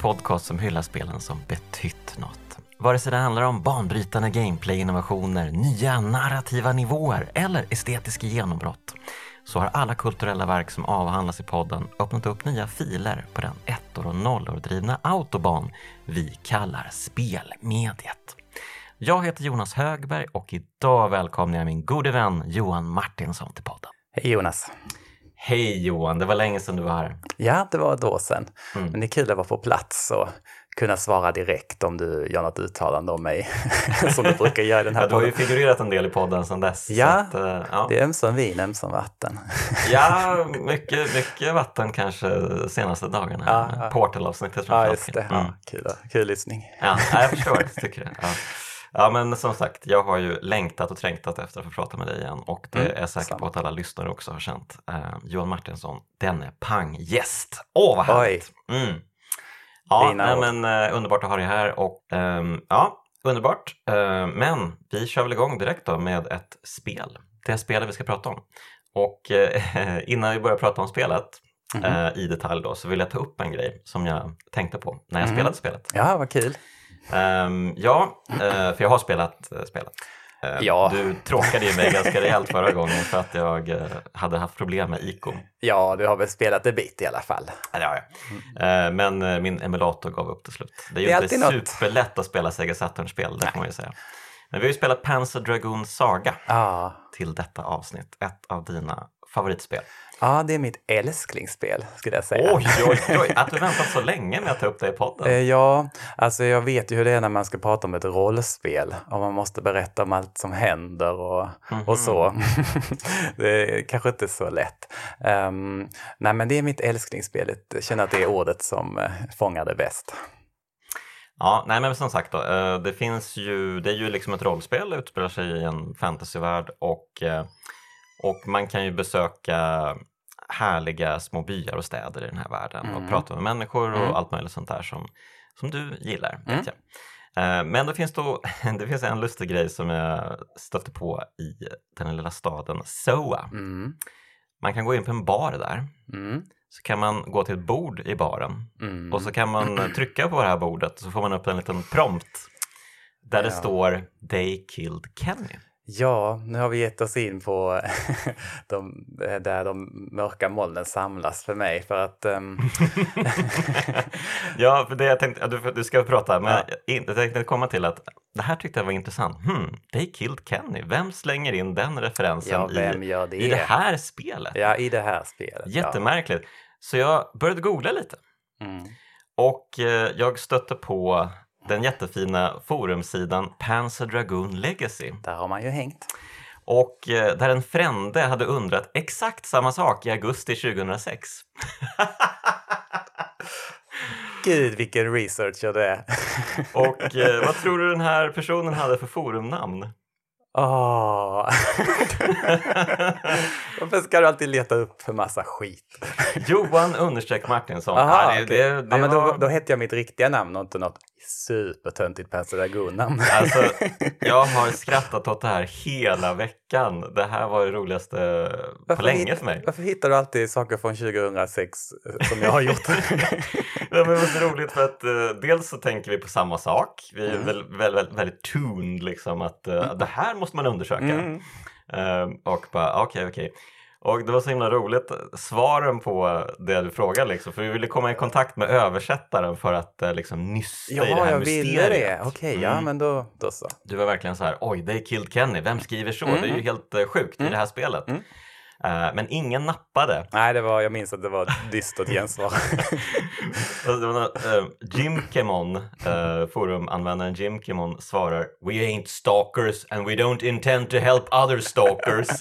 podcast som hyllar spelen som betytt något. Vare sig det handlar om banbrytande gameplay-innovationer, nya narrativa nivåer eller estetiska genombrott så har alla kulturella verk som avhandlas i podden öppnat upp nya filer på den ettor och nollor drivna autobahn vi kallar spelmediet. Jag heter Jonas Högberg och idag välkomnar jag min gode vän Johan Martinsson till podden. Hej Jonas! Hej Johan, det var länge sedan du var här. Ja, det var ett år sedan. Mm. Men det är kul att vara på plats och kunna svara direkt om du gör något uttalande om mig, som du brukar göra i den här ja, Du har ju figurerat en del i podden sedan dess. Ja, att, uh, ja. det är ömsom vin, ömsom vatten. ja, mycket, mycket vatten kanske senaste dagarna. Ja, ja. Portal-avsnittet Ja, just det. Mm. Ja, kul, kul lyssning. Ja, jag förstår, tycker det. Ja. Ja men som sagt, jag har ju längtat och trängtat efter att få prata med dig igen och det mm, är säker på att alla lyssnare också har känt. Eh, Johan Martinsson, denne panggäst. Åh vad härligt! Mm. Ja, nej, men eh, underbart att ha dig här och eh, ja, underbart. Eh, men vi kör väl igång direkt då med ett spel. Det spelet vi ska prata om. Och eh, innan vi börjar prata om spelet mm. i detalj då så vill jag ta upp en grej som jag tänkte på när jag mm. spelade spelet. Ja, vad kul. Um, ja, uh, för jag har spelat uh, spelet. Uh, ja. Du tråkade ju mig ganska rejält förra gången för att jag uh, hade haft problem med ICO. Ja, du har väl spelat en bit i alla fall. Ja, det har jag. men min emulator gav upp till slut. Det är ju det är inte superlätt att spela Sega Saturn-spel, det får man ju säga. Men vi har ju spelat Panzer Dragoon Saga ah. till detta avsnitt, ett av dina favoritspel. Ja, det är mitt älsklingsspel skulle jag säga. Oj, oj, oj, att du väntat så länge med att ta upp det i podden. Eh, ja, alltså jag vet ju hur det är när man ska prata om ett rollspel och man måste berätta om allt som händer och, mm -hmm. och så. det är kanske inte så lätt. Um, nej, men det är mitt älsklingsspel. Jag känner att det är ordet som eh, fångar det bäst. Ja, nej men som sagt då, eh, det finns ju, det är ju liksom ett rollspel, utspelar sig i en fantasyvärld och, och man kan ju besöka härliga små byar och städer i den här världen mm. och prata med människor och mm. allt möjligt sånt där som, som du gillar. Mm. Eh, men det finns, då, det finns en lustig grej som jag stötte på i den lilla staden Soa. Mm. Man kan gå in på en bar där. Mm. Så kan man gå till ett bord i baren mm. och så kan man trycka på det här bordet så får man upp en liten prompt där ja. det står “They killed Kenny”. Ja, nu har vi gett oss in på de, där de mörka molnen samlas för mig för att... Um... ja, för det jag tänkte, du, du ska prata, men ja. jag tänkte komma till att det här tyckte jag var intressant. Hmm, they killed Kenny. Vem slänger in den referensen ja, i, det? i det här spelet? Ja, i det här spelet. Jättemärkligt. Ja. Så jag började googla lite. Mm. Och eh, jag stötte på den jättefina forumsidan Panzer Dragoon Legacy. Där har man ju hängt. Och eh, där en frände hade undrat exakt samma sak i augusti 2006. Gud vilken researcher det är. Och eh, vad tror du den här personen hade för forumnamn? Åh. Varför ska du alltid leta upp för massa skit? Johan understreck Martinsson. Aha, ja, det, det, det ja, men var... då, då hette jag mitt riktiga namn och inte något supertöntigt Pensadragon-namn. Alltså, jag har skrattat åt det här hela veckan. Det här var det roligaste varför på länge för mig. Varför hittar du alltid saker från 2006 som jag har gjort? det var så roligt för att uh, dels så tänker vi på samma sak. Vi är mm. väldigt, väldigt, väldigt tuned liksom att uh, det här måste man undersöka. Mm. Uh, och bara okej, okay, okej. Okay. Och det var så himla roligt, svaren på det du frågade liksom, för vi ville komma i kontakt med översättaren för att eh, liksom nysta ja, i det här jag mysteriet. ville det, okej, okay, mm. ja men då, då så. Du var verkligen så här, oj, they killed Kenny, vem skriver så? Mm. Det är ju helt sjukt mm. i det här spelet. Uh, men ingen nappade. Nej, det var, jag minns att det var ett dystert gensvar. Jim Kimon, uh, forumanvändaren Jim Kimon svarar We ain't stalkers and we don't intend to help other stalkers.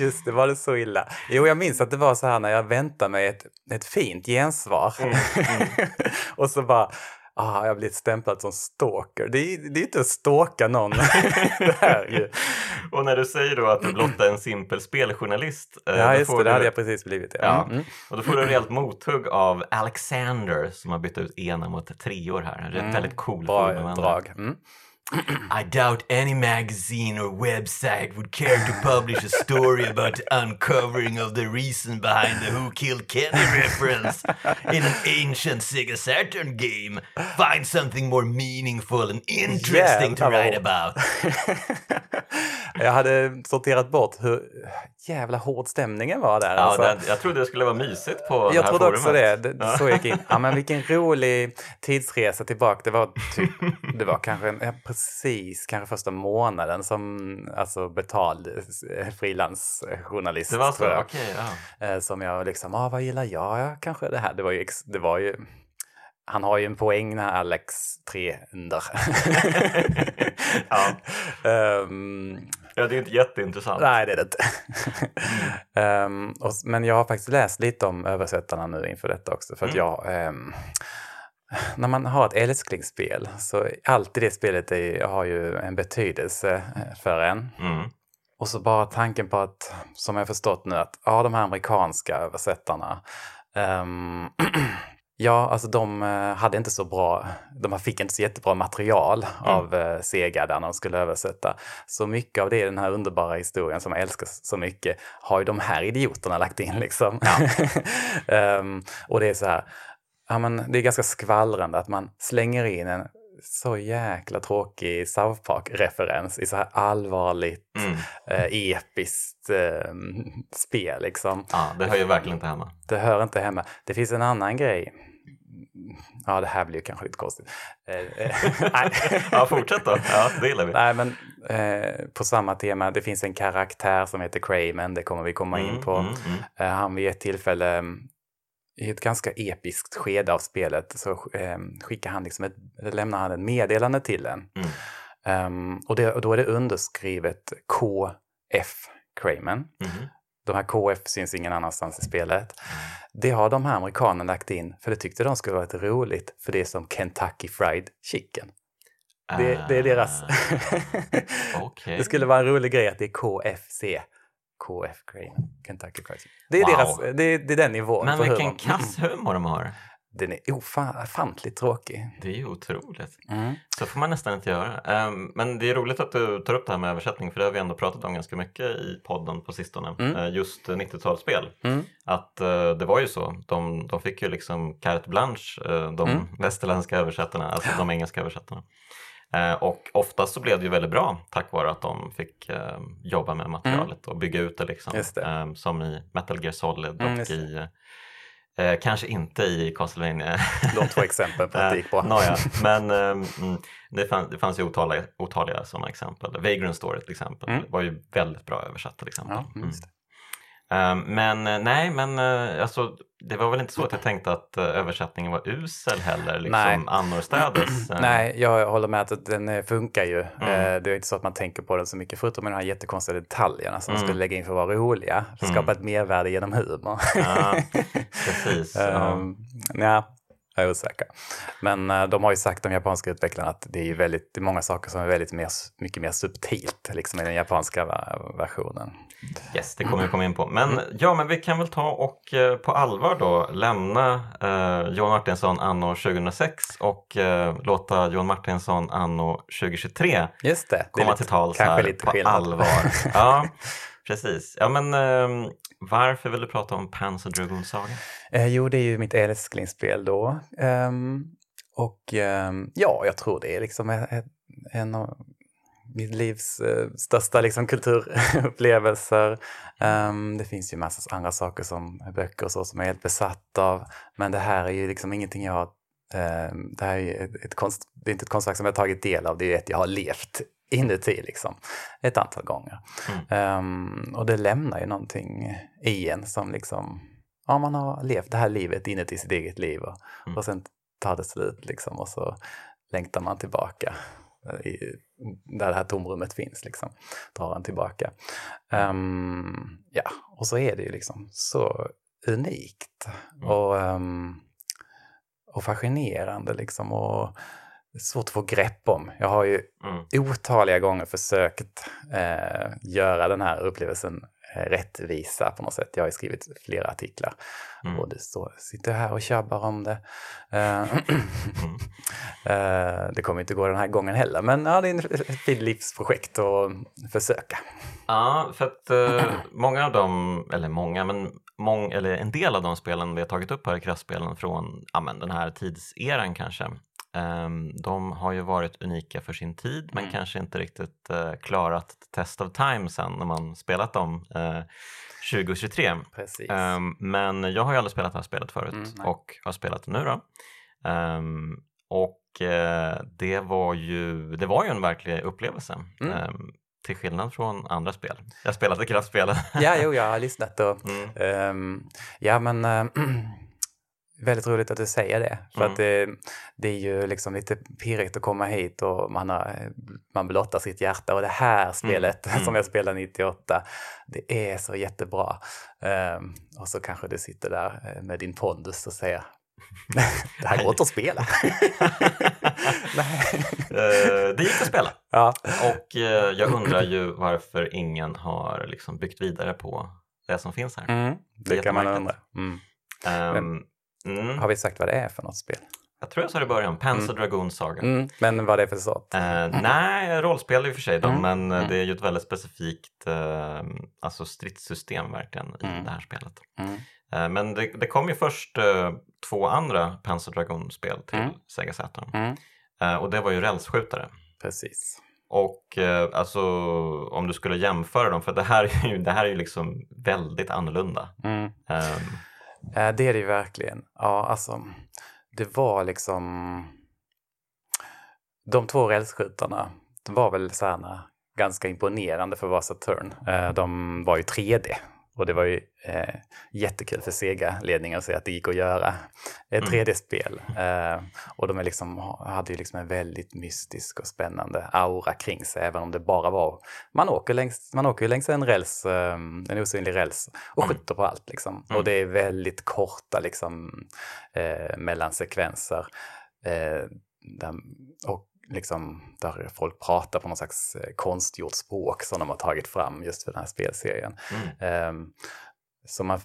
just det, var det så illa? Jo, jag minns att det var så här när jag väntade mig ett, ett fint gensvar. Mm, mm. och så bara ah, jag har blivit stämplad som stalker. Det är, det är inte att stalka någon. det. Och när du säger då att du blott är en simpel speljournalist. Eh, ja, just det, du... det hade jag precis blivit. Ja. ja. Mm. Och då får du ett rejält mothugg av Alexander som har bytt ut ena mot treor här. En mm. väldigt cool Bra drag. Mm. I doubt any magazine or website would care to publish a story about the uncovering of the reason behind the Who Killed Kenny reference in an ancient Sega Saturn game. Find something more meaningful and interesting to Jävlar write vad- about. Jag hade sorterat bort hur jävla hård stämningen var där. Ja, alltså. det, jag trodde det skulle vara mysigt på det Jag här trodde också det. det Ja. Så gick in. Ja, men vilken rolig tidsresa tillbaka. Det var, typ, det var kanske en, precis kanske första månaden som alltså, betald eh, frilansjournalist. Det var så? jag. Okej, ja. Eh, Som jag liksom, ah, vad gillar jag? Ja, kanske det här. Det var ju, det var ju han har ju en poäng när Alex 3 under. Ja. Ehm, ja, det är inte jätteintressant. Nej, det är det inte. Ehm, och, men jag har faktiskt läst lite om översättarna nu inför detta också. För att Mm. jag, ehm, när man har ett älsklingsspel så alltid det spelet är, har ju en betydelse eh, för en. Mm. Och så bara tanken på att, som jag förstått nu, att ja, de här amerikanska översättarna, ehm, ja, alltså de eh, hade inte så bra, de fick inte så jättebra material av eh, Sega där de skulle översätta. Så mycket av det i den här underbara historien som jag älskar så mycket har ju de här idioterna lagt in liksom. Ehm, och det är så här, ja men det är ganska skvallrande att man slänger in en så jäkla tråkig South Park-referens i så här allvarligt, Mm. eh, episkt eh, spel liksom. Ja, det hör ju verkligen inte hemma. Det hör inte hemma. Det finns en annan grej. Ja, det här blir ju kanske lite konstigt. Eh, eh. Ja, fortsätt då. Ja, det gillar vi. Nej, men eh, på samma tema, det finns en karaktär som heter Crayman, det kommer vi komma in Mm, på. mm, mm. Han vid ett tillfälle, mm, i ett ganska episkt skede av spelet, så eh, skickar han liksom ett, lämnar han ett meddelande till en. Mm. Ehm, och, det, och då är det underskrivet KF Crayman. Mhm. De här KF syns ingen annanstans i spelet. Det har de här amerikanerna lagt in för det tyckte de skulle vara lite roligt för det är som Kentucky Fried Chicken. Det, det är deras... Ah, Okej. det skulle vara en rolig grej att det är KFC. KF Crane, Kentucky Fried Chicken. Det är, Wow. deras, det, är, det är den nivån. Men vilken kass humor de har. Den är ofantligt tråkig. Det är ju otroligt. Mm. Så får man nästan inte göra. Ehm, Men det är roligt att du tar upp det här med översättning för det har vi ändå pratat om ganska mycket i podden på sistone. Mm. Eh, Just 90-talsspel. Mm. Att eh, det var ju så. De, de fick ju liksom carte blanche, eh, de Mm. västerländska översättarna, alltså de engelska översättarna. Eh, Och oftast så blev det ju väldigt bra tack vare att de fick eh, jobba med materialet och bygga ut det liksom. Mm. Det. Eh, Som i Metal Gear Solid Mm, och i Eh, kanske inte i Castlevania. De två exemplen på att det gick bra. Nåja, men ehm, mm, det, fann, det fanns ju otaliga, otaliga sådana exempel. Vagrant Story till exempel Mm. var ju väldigt bra översatt till exempel. Ja, det. Ehm, men eh, nej, men alltså, det var väl inte så att jag tänkte att eh, översättningen var usel heller, Nej. liksom annorstädes. Eh, Nej, jag håller med att den eh, funkar ju. Mm. Det är inte så att man tänker på den så mycket, förutom med de här jättekonstiga detaljerna som man Mm. skulle lägga in för att vara roliga. För att Mm. skapa ett mervärde genom humor. Ja, precis. ja. Um, ja, jag är osäker. Men de har ju sagt, de japanska utvecklarna, att det är väldigt, det är många saker som är väldigt mer, mycket mer subtilt liksom, i den japanska versionen. Yes, det kommer vi komma in på. Men ja, men vi kan väl ta och eh, på allvar då lämna eh, Johan Martinsson anno 2006 och eh, låta Johan Martinsson anno 2023 Just det. det komma lite- till tals här lite på skillnad. allvar. Ja, precis. Ja, men eh, varför vill du prata om Panzer Dragoon Saga? Eh, jo, det är ju mitt älsklingsspel då. Ehm, och ehm, ja, jag tror det är liksom en, en av mitt livs eh, största liksom, kulturupplevelser. Ehm, det finns ju massa andra saker som böcker och så som jag är helt besatt av. Men det här är ju liksom ingenting jag har ehm, det här är ju ett, ett konst, det är inte ett konstverk som jag har tagit del av, det är ett jag har levt inuti liksom, ett antal gånger. Mm. Ehm, och det lämnar ju någonting i en som liksom, ja man har levt det här livet inuti sitt eget liv och, Mm. och sen tar det slut liksom och så längtar man tillbaka eh, i, där det här tomrummet finns liksom, drar en tillbaka. Ehm, ja, och så är det ju liksom så unikt Mm. och, ehm, och fascinerande liksom och svårt att få grepp om. Jag har ju Mm. otaliga gånger försökt eh, göra den här upplevelsen rättvisa på något sätt. Jag har ju skrivit flera artiklar Mm. och det står, sitter här och tjabbar om det. Eh, Mm. Eh, det kommer inte gå den här gången heller, men ja, det är ett fint livsprojekt att försöka. Ja, för att eh, många av dem, eller många, men mång, eller en del av de spelen vi har tagit upp här i kraftspelen från ja, den här tidseran kanske, de har ju varit unika för sin tid men mm. kanske inte riktigt uh, klarat test of time sen när man spelat dem uh, 2023. Um, men jag har ju aldrig spelat det här spelet förut mm, och har spelat det nu då. Um, och uh, det var ju det var ju en verklig upplevelse. Mm. till skillnad från andra spel. Jag spelade kraftspelen. ja, jo, jag har lyssnat och mm. ja, men Väldigt roligt att du säger det. För mm. att det, det, är ju liksom lite pirrigt att komma hit och man, har, man blottar sitt hjärta. Och det här mm. spelet mm. som jag spelade 98, det är så jättebra. Um, och så kanske du sitter där eh, med din pondus och säger det här går inte att spela. Eh, det gick att spela. Ja. Och eh, jag undrar ju varför ingen har liksom byggt vidare på det som finns här. Mm, det, det kan man undra. Mm. Um, Mm. Har vi sagt vad det är för något spel? Jag tror jag sa det i början, Panzer mm. Dragoon Saga. Mm. Men vad är det för sort? Eh, nej, rollspel i och för sig då, mm. men eh, mm. det är ju ett väldigt specifikt eh, alltså stridssystem verkligen i mm. det här spelet. Mm. Eh, men det, det, kom ju först eh, två andra Panzer Dragoon-spel till Sega Saturn. Eh, och det var ju rälsskjutare. Precis. Och alltså om du skulle jämföra dem, för det här är ju, det här är ju liksom väldigt annorlunda. Um, Eh, Eh, det är det ju verkligen. Ja, alltså, det var liksom... De två rälsskjutarna, var väl så här, ganska imponerande för att vara Saturn. Eh, de var ju 3D och det var ju eh, jättekul för Sega-ledningen att se att det gick att göra ett 3D-spel. Mm. Eh, och de liksom, hade ju liksom en väldigt mystisk och spännande aura kring sig, även om det bara var... Man åker längs, man åker längs en räls, eh, en osynlig räls och mm. skjuter på allt. Liksom. Mm. Och det är väldigt korta liksom, eh, mellansekvenser. Eh, och liksom, där folk pratar på något slags eh, konstgjort språk som de har tagit fram just för den här spelserien. Mm. Um, så man,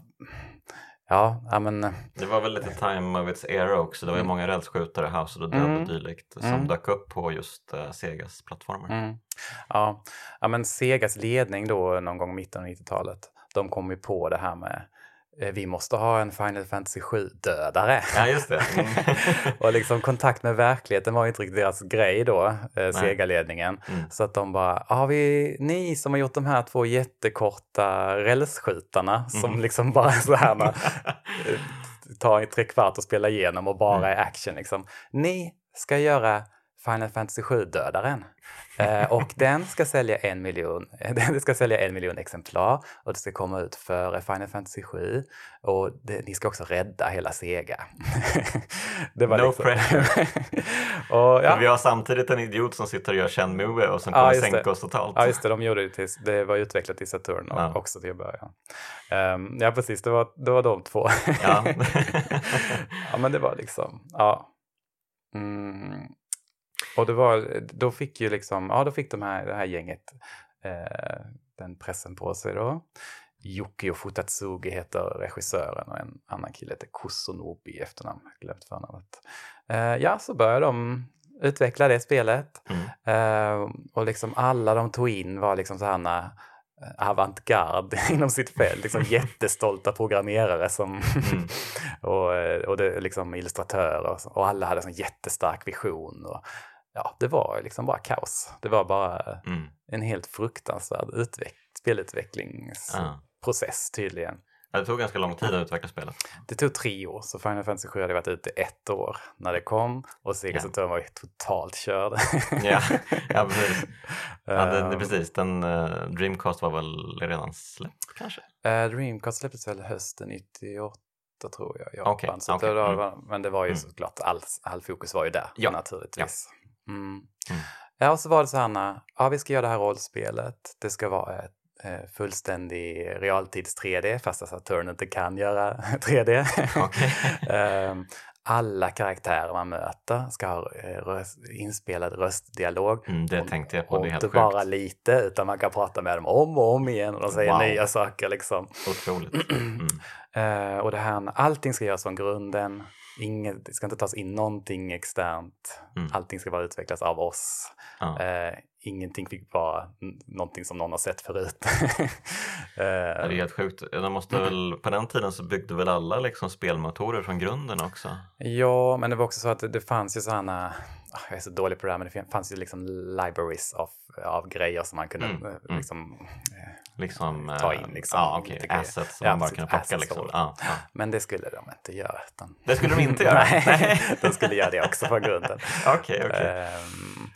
ja, ja men... Eh, det var väl lite time of its era också, det var ju mm. många rälsskjutare, House of the Dead och dylikt som mm. dök upp på just uh, Segas plattformar. Mm. Ja. ja, men Segas ledning då någon gång i mitten av 90-talet, de kom ju på det här med vi måste ha en Final Fantasy 7-dödare. Ja, just det. Mm. och liksom kontakt med verkligheten var inte riktigt deras grej då, eh, Sega-ledningen. Mm. Så att de bara, har vi ni som har gjort de här två jättekorta rälsskjutarna mm. som liksom bara så här eh, tar tre kvart och spelar igenom och bara mm. är action liksom. Ni ska göra Final Fantasy 7-dödaren. Eh, och den ska sälja en miljon, den ska sälja en miljon exemplar och det ska komma ut före Final Fantasy 7 och det, ni ska också rädda hela Sega. det var no liksom. pressure. och, ja. Vi har samtidigt en idiot som sitter och gör känd movie och som kommer ja, sänka det. oss totalt. Ja just det, de gjorde det, till, det var utvecklat till Saturn ja. också till början. Um, ja precis, det var, det var de två. ja. ja men det var liksom, ja. Mm. Och det var, då fick ju liksom, ja då fick de här, det här gänget eh, den pressen på sig då. Yukio Futatsugi heter regissören och en annan kille heter Kusunobi i efternamn, glömt förnamnet. Eh, ja, så började de utveckla det spelet. Mm. Eh, och liksom alla de tog in var liksom sådana eh, avantgarde inom sitt fält. Liksom jättestolta programmerare som mm. och, och det, liksom illustratörer och alla hade en jättestark vision. Och, ja, det var liksom bara kaos. Det var bara mm. en helt fruktansvärd utveck spelutvecklingsprocess tydligen. Ja, det tog ganska lång tid att utveckla spelet. Det tog tre år, så Final Fantasy 7 hade varit ute ett år när det kom och Sega ja. Saturn var ju totalt körd. ja, ja, precis. Ja, det, det, precis. Den, uh, Dreamcast var väl redan släppt kanske? Uh, Dreamcast släpptes väl hösten 98 tror jag, Japan. Okay, okay. Det var, mm. Men det var ju mm. såklart, all, all fokus var ju där ja. naturligtvis. Mm. Mm. Ja, och så var det så här, ja vi ska göra det här rollspelet. Det ska vara ett eh, fullständig realtids 3D, fast att Saturn inte kan göra 3D. Okay. Ehm, alla karaktärer man möter ska ha eh, röst, inspelad röstdialog. Mm, det tänkte jag på, det är helt inte sjukt. bara lite, utan man kan prata med dem om och om igen och de säger wow. nya saker. Liksom. Otroligt. Mm. uh, och det här, allting ska göras från grunden inget, det ska inte tas in någonting externt. Mm. Allting ska bara utvecklas av oss. Ja. Eh, ingenting fick vara någonting som någon har sett förut. Det är eh, helt sjukt. De måste väl, på den tiden så byggde väl alla liksom spelmotorer från grunden också? ja, men det var också så att det, det fanns ju sådana, ah, jag är så dålig på det här, men det fanns ju liksom libraries av, av grejer som man kunde Mm, eh, mm. liksom, eh, Liksom, Ta eh, in liksom ja, grejer. assets som Ja, man bara kunde plocka liksom. Ja, ja. men det skulle de inte göra. Utan... Det skulle de inte göra? Nej, de skulle göra det också från grunden. Okej, okej. Ehm,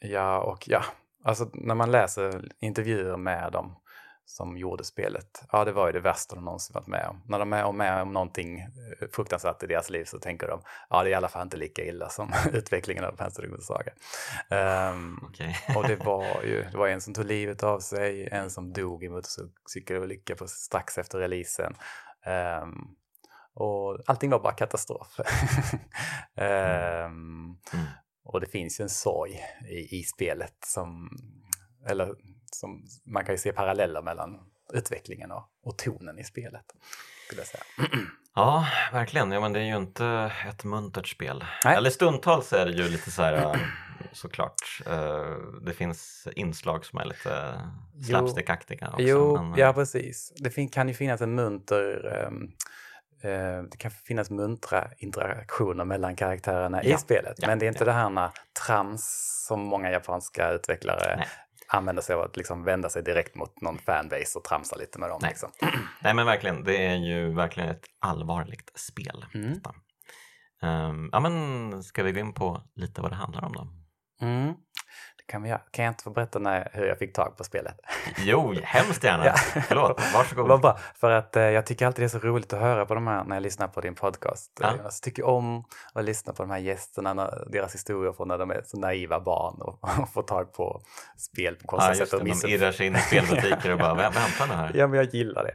ja, och ja, alltså när man läser intervjuer med dem som gjorde spelet, ja det var ju det värsta de någonsin varit med om. När de är med om någonting eh, fruktansvärt i deras liv så tänker de, ja det är i alla fall inte lika illa som utvecklingen av Panzer Saga. Ehm, Okej. och det var ju, det var en som tog livet av sig, en som dog i motorcykelolycka strax efter releasen. Ehm, och allting var bara katastrof. Ehm, Mm. och det finns ju en sorg i, i spelet som, eller som, man kan ju se paralleller mellan utvecklingen och, och tonen i spelet. Skulle jag säga. Ja, verkligen. Ja, men det är ju inte ett muntert spel. Nej. Eller stundtals är det ju lite så här, såklart. eh, Det finns inslag som är lite slapstickaktiga också. Jo, men, eh, ja precis. Det kan ju finnas en munter eh, det kan finnas muntra interaktioner mellan karaktärerna Ja, i spelet. ja, men det är inte ja. det här med trams som många japanska utvecklare Nej. Använder sig av att liksom vända sig direkt mot någon fanbase och tramsa lite med dem. Nej. Liksom. Nej men verkligen, det är ju verkligen ett allvarligt spel. Mm. Ehm, ja men ska vi gå in på lite vad det handlar om då? Mm. Det kan, vi kan jag inte få berätta när, hur jag fick tag på spelet? Jo, hemskt gärna. Ja. Förlåt, varsågod. Vad bra, för att eh, jag tycker alltid det är så roligt att höra på de här när jag lyssnar på din podcast. Ja. Jag tycker om att lyssna på de här gästerna, deras historier från när de är så naiva barn och, och får tag på spel på Ja, konstiga just sätt. det, och de missupp- irrar sig in i spelbutiker och bara, "Vä- vänta nu här. Ja, men jag gillar det.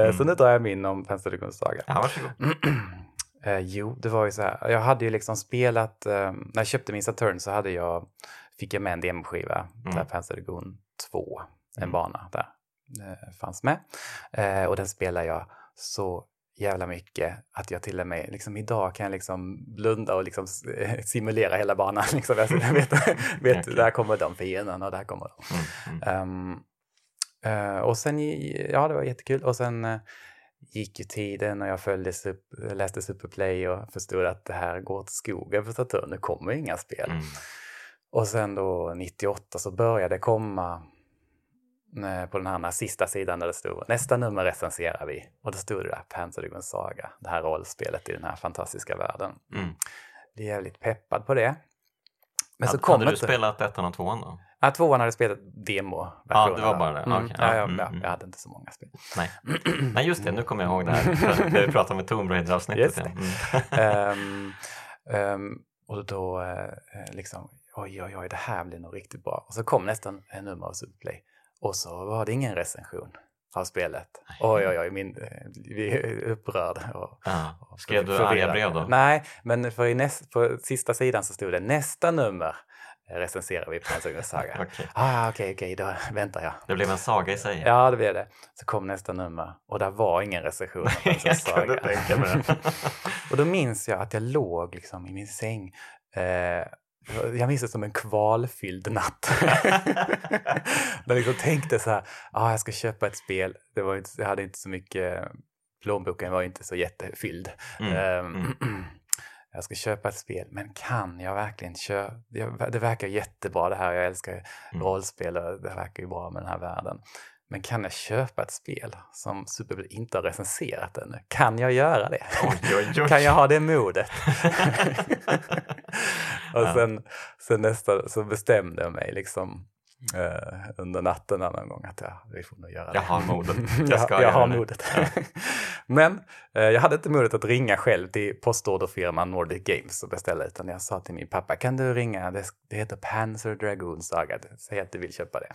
Eh, Så Mm. nu drar jag min om Saga. Ja, varsågod. Eh, jo, det var ju så här. Jag hade ju liksom spelat, eh, när jag köpte min Saturn så hade jag, fick jag med en demoskiva Mm. där Panzer Dragoon 2, en Mm. bana där, eh, fanns med. Eh, och den spelar jag så jävla mycket att jag till och med liksom idag kan jag liksom blunda och liksom eh, simulera hela banan. Liksom. Jag vet, vet Okej. där kommer de fienderna och där kommer de. Mm. Ehm, eh, och sen, ja det var jättekul. Och sen eh, gick ju tiden och jag följde läste Superplay och förstod att det här går åt skogen för Saturn. Nu kommer inga spel. Mm. Och sen då 98 så började det komma eh, på den här sista sidan där det stod nästa nummer recenserar vi. Och då stod det där Panzer Dragon Saga, det här rollspelet i den här fantastiska världen. Mm. Blev jävligt peppad på det. Men så Hade- kom hade du inte... spelat ettan och tvåan då? Ja, tvåan hade spelat demo Ja, det var bara det. Mm. Okej, Ja, ja, ja, mm, ja, mm. jag hade inte så många spel. Nej. Nej, just det, nu kommer jag ihåg det här. Det vi pratade om i Tomb Raider-avsnittet. Det. Mm. Ehm, ehm, och då eh, liksom, oj, oj, oj, det här blir nog riktigt bra. Och så kom nästan en nummer av Superplay. Och så var det ingen recension av spelet. Oj, oj, oj, min, eh, vi är upprörd. Och, Ja. och Skrev du arga brev då? Nej, men för i näst, på sista sidan så stod det nästa nummer recenserar vi på Panzer Saga. Okej. Ah, okej, okej, då väntar jag. Det blev en saga i sig. Ja, det blev det. Så kom nästa nummer och där var ingen recension av kunde Saga. och då minns jag att jag låg liksom i min säng. Eh, jag minns det som en kvalfylld natt. jag liksom tänkte så här, ah, jag ska köpa ett spel. Det var inte, jag hade inte så mycket, plånboken var inte så jättefylld. Mm, mm. Jag ska köpa ett spel, men kan jag verkligen köpa? Det verkar jättebra det här, jag älskar Mm. rollspel och det verkar ju bra med den här världen. Men kan jag köpa ett spel som Superbowl inte har recenserat ännu? Kan jag göra det? Oj, oj, oj. Kan jag ha det modet? och Ja. sen, sen nästa så bestämde jag mig liksom eh, under natten någon gång att jag, vi får nog göra det. Jag har modet. Jag Jag, ska jag, göra har det. modet. Men eh, jag hade inte modet att ringa själv till postorderfirman Nordic Games och beställa utan jag sa till min pappa, kan du ringa? Det, det heter Panzer Dragoon Saga, säg att du vill köpa det.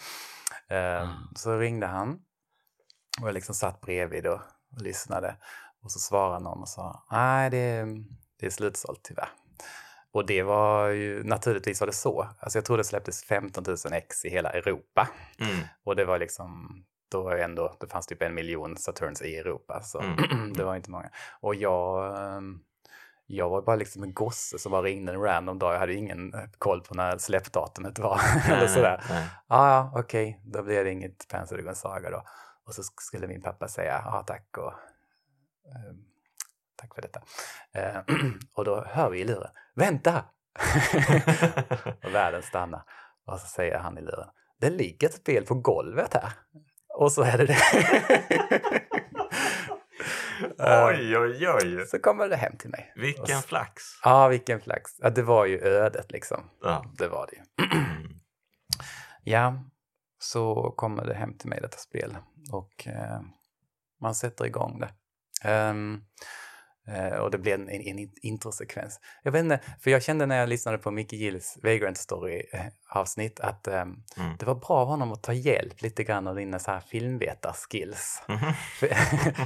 Eh, Mm. Så ringde han och jag liksom satt bredvid och, och lyssnade. Och så svarade någon och sa, nej det, det är slutsålt tyvärr. Och det var ju, naturligtvis var det så. Alltså jag tror det släpptes 15 000 ex i hela Europa. Mm. Och det var liksom, då var ändå, det fanns typ en miljon Saturns i Europa. Så Mm. det var inte många. Och jag, ehm, jag var bara liksom en gosse som bara ringde en random dag. Jag hade ingen eh, koll på när släppdatumet var. eller sådär. nej. Ja, ja, okej, då blev det inget Panzer Saga då. Och så skulle min pappa säga ja, tack och ehm, tack för detta. Eh, och då hör vi i luren, vänta! och världen stannar. Och så säger han i luren, det ligger ett spel på golvet här. Och så är det det. Eh, Oj, oj, oj. så kommer det hem till mig. Vilken s- flax. Ja, vilken flax. Ja, det var ju ödet liksom. Ja. Det var det ju. Ja, så kommer det hem till mig detta spel och eh, man sätter igång det. Eh, och det blir en, en, en introsekvens. Jag vet inte, för jag kände när jag lyssnade på Mickey Gills Vagrant Story-avsnitt att ehm, Mm. det var bra av honom att ta hjälp lite grann av dina så här filmvetarskills. Mhm. För-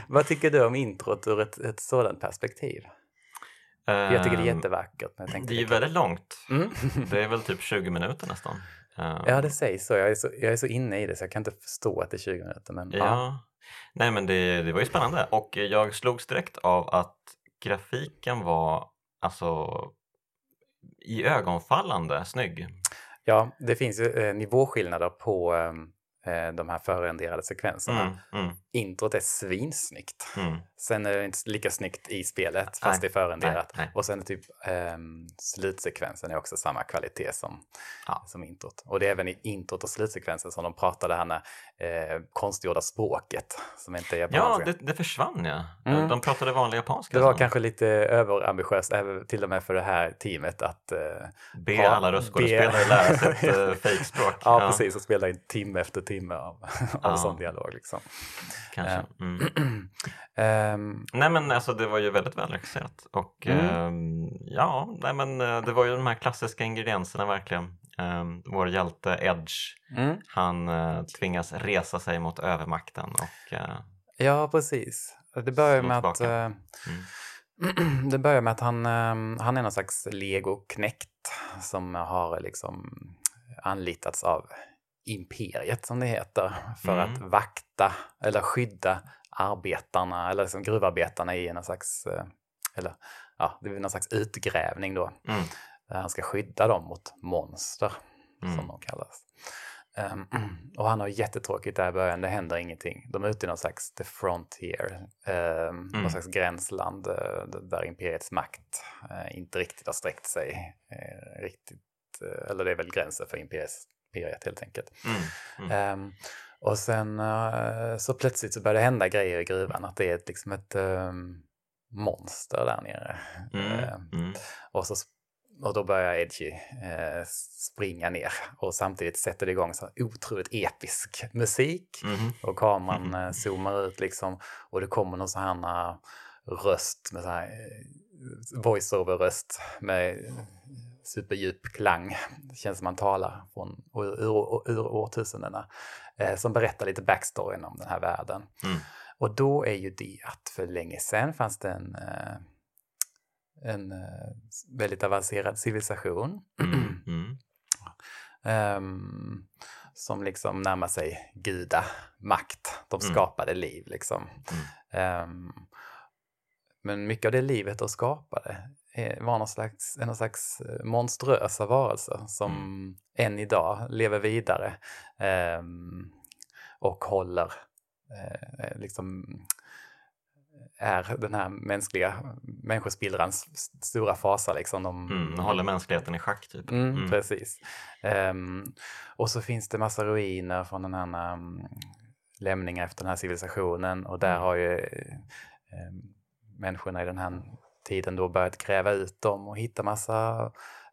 Vad tycker du om introt ur ett, ett sådant perspektiv? Jag tycker det är Ehm, jättevackert. Jag Det är ju väldigt långt. Mm. Det är väl typ 20 minuter nästan. Ehm, Ja, det sägs så. Jag är så. jag är så inne i det så jag kan inte förstå att det är 20 minuter. Men, Ja. ja. Nej men det, det var ju spännande och jag slogs direkt av att grafiken var alltså i ögonfallande snygg. ja, det finns eh, nivåskillnader på eh, de här förrenderade sekvenserna. Mm, mm, Introt är svinsnyggt. mm. Sen är det inte lika snyggt i spelet fast det är förrenderat. nej, nej. Och sen är typ ehm, slutsekvensen är också samma kvalitet som, Ja. som introt. Och det är även i introt och slutsekvensen som de pratar det här eh, konstgjorda språket som inte är Ja, japanska. det, det försvann ja. Mm. De pratade vanlig japanska. Det var så. kanske lite överambitiöst, till och med för det här teamet, att eh, Be Ja, alla röstskådespelare be- lära sig ett uh, fejkspråk. ja, precis, och spela in timme efter timme av, av Ja. sån dialog. Liksom. Kanske. Eh. Mm. Ehm, Nej men alltså det var ju väldigt välregisserat och Mm. ehm, ja, nej men eh, det var ju de här klassiska ingredienserna verkligen. Um, vår hjälte Edge, mm, han eh, tvingas resa sig mot övermakten och eh, ja, precis. Det börjar med att, tillbaka. eh, det börjar med att han, han är någon slags legoknäckt som har liksom anlitats av imperiet som det heter för mm. att vakta eller skydda arbetarna eller liksom gruvarbetarna i någon slags, eh, eller, ja, det någon slags utgrävning då. Mm. Eh, han ska skydda dem mot monster mm. som de kallas. Um, och han har jättetråkigt där i början, det händer ingenting. De är ute i någon slags the frontier, um, någon slags gränsland eh, där imperiets makt uh, inte riktigt har sträckt sig uh, riktigt eller det är väl gränsen för imperiets P1 helt enkelt. Mm. Mm. Um, och sen uh, så plötsligt så börjar det hända grejer i gruvan, att det är liksom ett um, monster där nere. Uh, och, så, och då börjar Edgy uh, springa ner och samtidigt sätter det igång så otroligt episk musik mm-hmm. och kameran uh, zoomar ut liksom och det kommer någon sån här röst med så här voice-over röst med superdjup klang. Det känns som man talar från ur, ur, ur årtusendena. Eh, som berättar lite backstoryn om den här världen. Mm. Och då är ju det att för länge sedan fanns det en, eh, en eh, väldigt avancerad civilisation Mm, mm. ehm, som liksom närmar sig gudamakt. De Mm. skapade liv liksom. Ehm, men mycket av det livet de skapade var någon slags, någon slags eh, monströsa varelser som än idag lever vidare ehm, och håller eh, liksom är den här mänskliga människospillrans stora fasa. Liksom. De, Mm. Håller mänskligheten i schack typ. Mm, Mm. Precis. Ehm, och så finns det massa ruiner från den här um, lämningar efter den här civilisationen och där Mm. har ju um, människorna i den här tiden då börjat gräva ut dem och hitta massa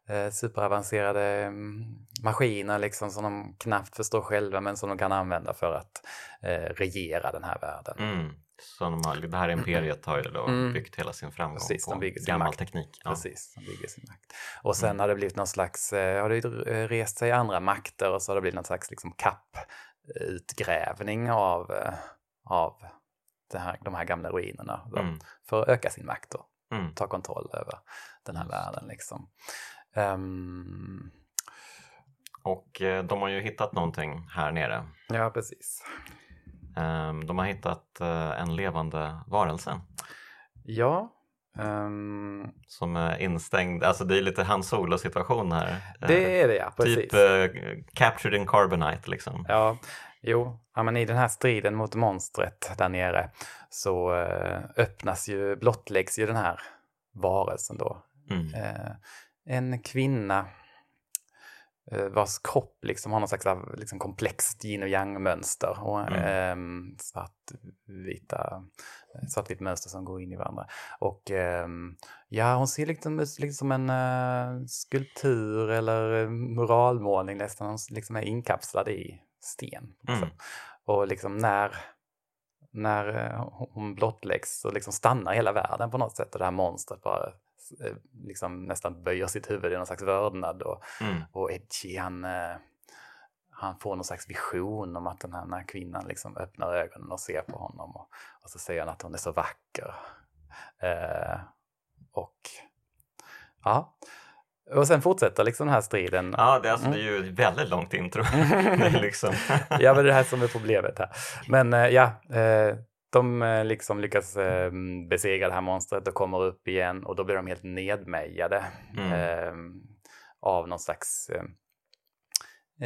eh, superavancerade mm, maskiner liksom som de knappt förstår själva men som de kan använda för att eh, regera den här världen. Mm. Så de har, det här imperiet har ju då Mm. byggt hela sin framgång Precis, på gammal makt. teknik. Ja. Precis, de bygger sin makt. Och sen Mm. har det blivit någon slags, eh, har det eh, rest sig andra makter och så har det blivit någon slags liksom kapputgrävning av, eh, av här, de här gamla ruinerna. då, Mm. För att öka sin makt och Mm. ta kontroll över den här världen. Liksom. Ehm, Och eh, de har ju hittat någonting här nere. ja, precis. Ehm, de har hittat eh, en levande varelse. Ja, Um, som är instängd, alltså det är lite hans solo situation här. Det är det ja, precis. Typ uh, Captured in Carbonite liksom. Ja, jo, ja, men i den här striden mot monstret där nere så uh, öppnas ju, blottläggs ju den här varelsen då. Mm. Uh, en kvinna Eh, vars kropp liksom har någon slags liksom komplext yin och yang-mönster. Och mm. eh, svartvita, svartvitt mönster som går in i varandra. Och eh, ja, hon ser liksom ut liksom som en uh, skulptur eller muralmålning nästan. Hon liksom är inkapslad i sten. Mm. Och liksom när, när hon blottläggs så liksom stannar hela världen på något sätt och det här monstret bara Eh, liksom nästan böjer sitt huvud i någon slags vördnad. Och, mm. och Edgy han, eh, han får någon slags vision om att den här, den här kvinnan liksom öppnar ögonen och ser på honom. Och, och så säger han att hon är så vacker. Eh, och ja, och sen fortsätter liksom den här striden. Ja, det är, alltså, mm. det är ju ett väldigt långt intro. liksom... ja, men det är det här som är problemet här. Men ja, de eh, liksom lyckas eh, besegra det här monstret och kommer upp igen och då blir de helt nedmejade mm. eh, av någon slags eh,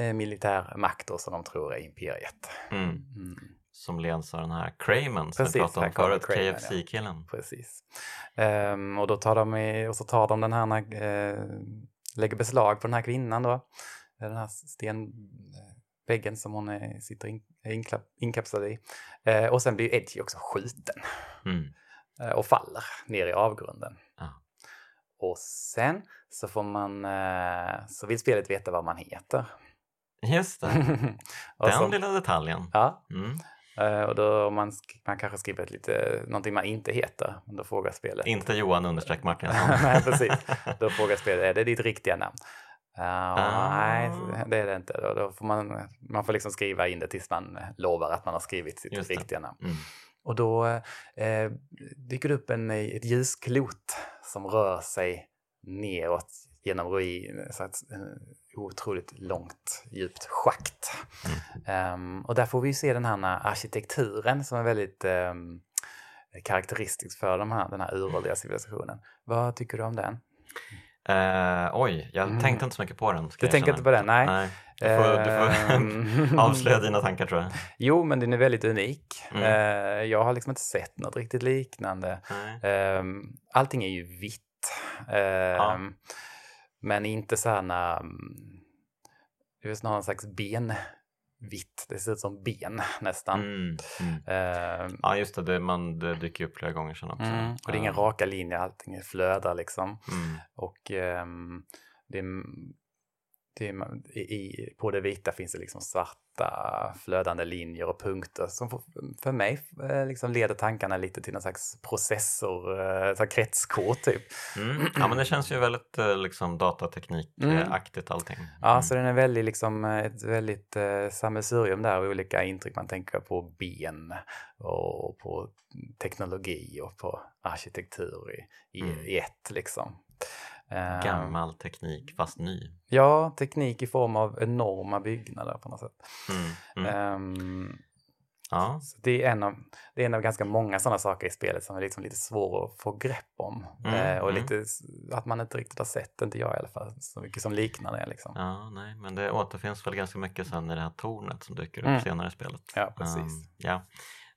eh militär makt då, som de tror är imperiet. Mm. Som leds av den här Cramen som vi pratade om förut, KFC-killen. Ja. Precis. Um, och då tar de i, och så tar de den här, uh, lägger beslag på den här kvinnan då, den här sten väggen som hon är, sitter in, är inkapslad i. Eh, och sen blir Edgy också skjuten mm. eh, och faller ner i avgrunden. Ah. Och sen så får man, eh, så vill spelet veta vad man heter. Just det, den så, lilla detaljen. Ja. Mm. Uh, och då om man, man kanske skriver ett lite, någonting man inte heter, då frågar spelet. Inte Johan understreck Martinsson. Nej, precis. Då frågar spelet, är det ditt riktiga namn? Uh, ah. Nej, det är det inte. Då, då, får man, man får liksom skriva in det tills man lovar att man har skrivit sitt riktiga namn. Mm. Och då eh, dyker det upp en, ett ljusklot som rör sig neråt genom ruin, så ett otroligt långt, djupt schakt. Um, och där får vi se den här arkitekturen som är väldigt um, karaktäristisk för de här, den här uråldriga civilisationen. Vad tycker du om den? Uh, oj, jag mm. tänkte inte så mycket på den. Du tänker inte på den? Nej. nej. Du får, du får ehm. avslöja dina tankar tror jag. Jo, men den är väldigt unik. Mm. Uh, jag har liksom inte sett något riktigt liknande. Uh, allting är ju vitt. Ja. Men inte sådana... Um, det är någon slags ben vitt. Det ser ut som ben nästan. Mm, mm. Uh, ja just det, det, man, det dyker upp flera gånger sedan också. Mm, och det är inga raka linjer, allting flödar liksom. Mm. Och um, det, det, i, på det vita finns det liksom svarta flödande linjer och punkter som för, för mig eh, liksom leder tankarna lite till någon slags processor, eh, så typ. Mm. Ja men det känns ju väldigt eh, liksom datateknikaktigt mm. allting. Mm. Ja så den är väldigt liksom ett väldigt eh, sammelsurium där olika intryck. Man tänker på ben och på teknologi och på arkitektur i, i, mm. i ett liksom. Ehm, Gammal teknik fast ny. Ja, teknik i form av enorma byggnader på något sätt. Mm, mm. Um, ja. det, är en av, det är en av ganska många sådana saker i spelet som är liksom lite svår att få grepp om. Mm, uh, och mm. lite att man inte riktigt har sett, inte jag i alla fall, så mycket som liknar det. Liksom. Ja, nej, men det återfinns väl ganska mycket sen i det här tornet som dyker upp Mm. senare i spelet. Ja, precis. Um, ja.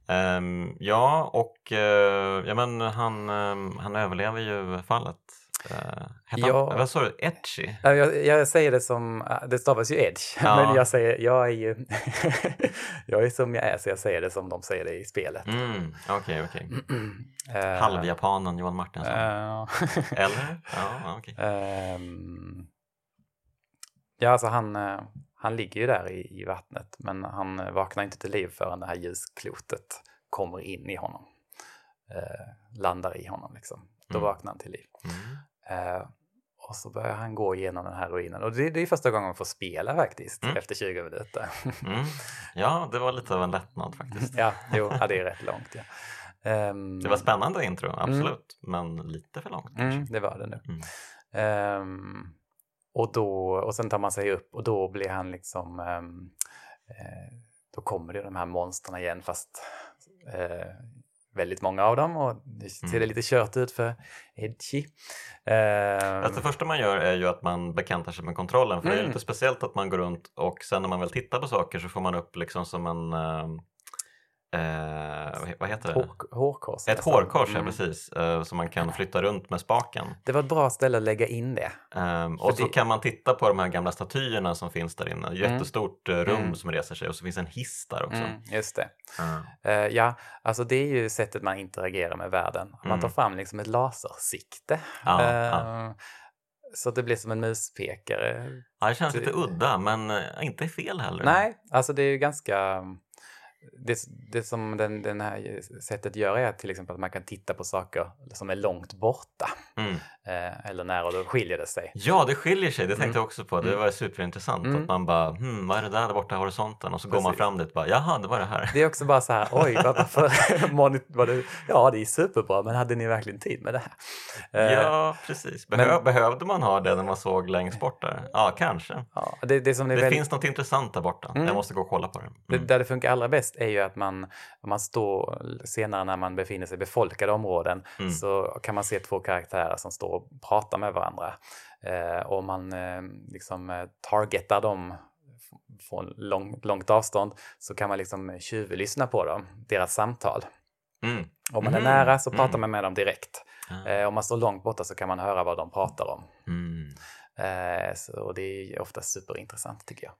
Um, ja, och uh, ja, men han, um, han överlever ju fallet. Uh, Ja. vad sa du? Ja, Jag, jag säger det som, det stavas ju edge, Ja. men jag säger, jag är ju, jag är som jag är så jag säger det som de säger det i spelet. Mm, Okej, okej. Eh, Halvjapanen Johan Martinsson. eh, Eller? Ja, okej. Ehm, ja, alltså han, eh, han ligger ju där i, i vattnet, men han eh, vaknar inte till liv förrän det här ljusklotet kommer in i honom. Eh, landar i honom liksom. Då Mm. vaknar han till liv. Mm. Eh, och så börjar han gå igenom den här ruinen. Och det, det är första gången man får spela faktiskt, Mm. efter 20 minuter. Mm. Ja, det var lite av en lättnad faktiskt. ja, jo, ja, det är rätt långt. Ja. Ehm, Det var spännande intro, absolut. Men lite för långt kanske. Mm, det var det nu. Mm. Ehm, och, då, och sen tar man sig upp och då blir han liksom... ehm, eh, då kommer det de här monstren igen fast eh, väldigt många av dem och det ser Mm. det lite kört ut för Edgy. Eh, Alltså det första man gör är ju att man bekantar sig med kontrollen för det är Mm. lite speciellt att man går runt och sen när man väl tittar på saker så får man upp liksom som en eh, eh, vad he- vad heter det? hår, hårkors. Ett nästan. hårkors, ja Mm. precis, eh, som man kan flytta runt med spaken. Det var ett bra ställe att lägga in det. Ehm, och För så det- kan man titta på de här gamla statyerna som finns där inne. Jättestort eh, rum Mm. som reser sig och så finns en hiss där också. Mm, just det. Mm. Eh, ja, alltså det är ju sättet man interagerar med världen. Man Mm. tar fram liksom ett lasersikte. Ja, Eh, ja. Så att det blir som en muspekare. Ja, det känns lite udda men eh, inte fel heller. Nej, alltså det är ju ganska... Det, det som den, den här sättet gör är till exempel att man kan titta på saker som är långt borta. Mm. Eh, eller nära och då skiljer det sig. Ja, det skiljer sig. Det tänkte Mm. jag också på. Det Mm. var superintressant. Mm. Att man bara, hmm, vad är det där, där borta i horisonten? Och så går man Precis. fram dit och bara, jaha, det var det här. Det är också bara så här, oj, varför var det, ja det är superbra, men hade ni verkligen tid med det här? Eh, Ja, precis. Behö men- Behövde man ha det när man såg längst bort där? Ja, kanske. ja, det, det Det väldigt- finns något intressant där borta. Mm. Jag måste gå och kolla på det. Det, Mm. där det funkar allra bäst är ju att man, om man står senare när man befinner sig i befolkade områden Mm. så kan man se två karaktärer som står och pratar med varandra. Eh, och man eh, liksom eh, targetar dem från lång, långt avstånd så kan man liksom tjuvlyssna på dem, deras samtal. Mm. Om man Mm, är nära så pratar mm. man med dem direkt. Ja. Eh, om man står långt borta så kan man höra vad de pratar om. Mm. Eh, så, och det är ofta superintressant tycker jag.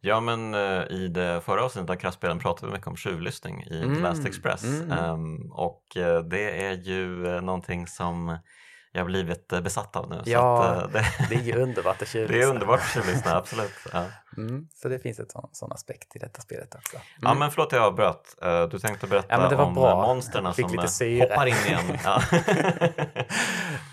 Ja, men eh, i det förra avsnittet av Kraftspelen pratade vi mycket om tjuvlyssning i Mm, The Last Express. mm. Ehm, och eh, det är ju eh, någonting som jag har blivit besatt av nu. Ja, att, det, Det är ju underbart att det tjuvlyssna. är underbart att tjuvlyssna, absolut. Ja. Mm, så det finns ett sån, sån aspekt i detta spelet också. Mm. ja, men förlåt jag avbröt. Du tänkte berätta Ja, det om bra. monsterna Fick som hoppar in igen. Ja.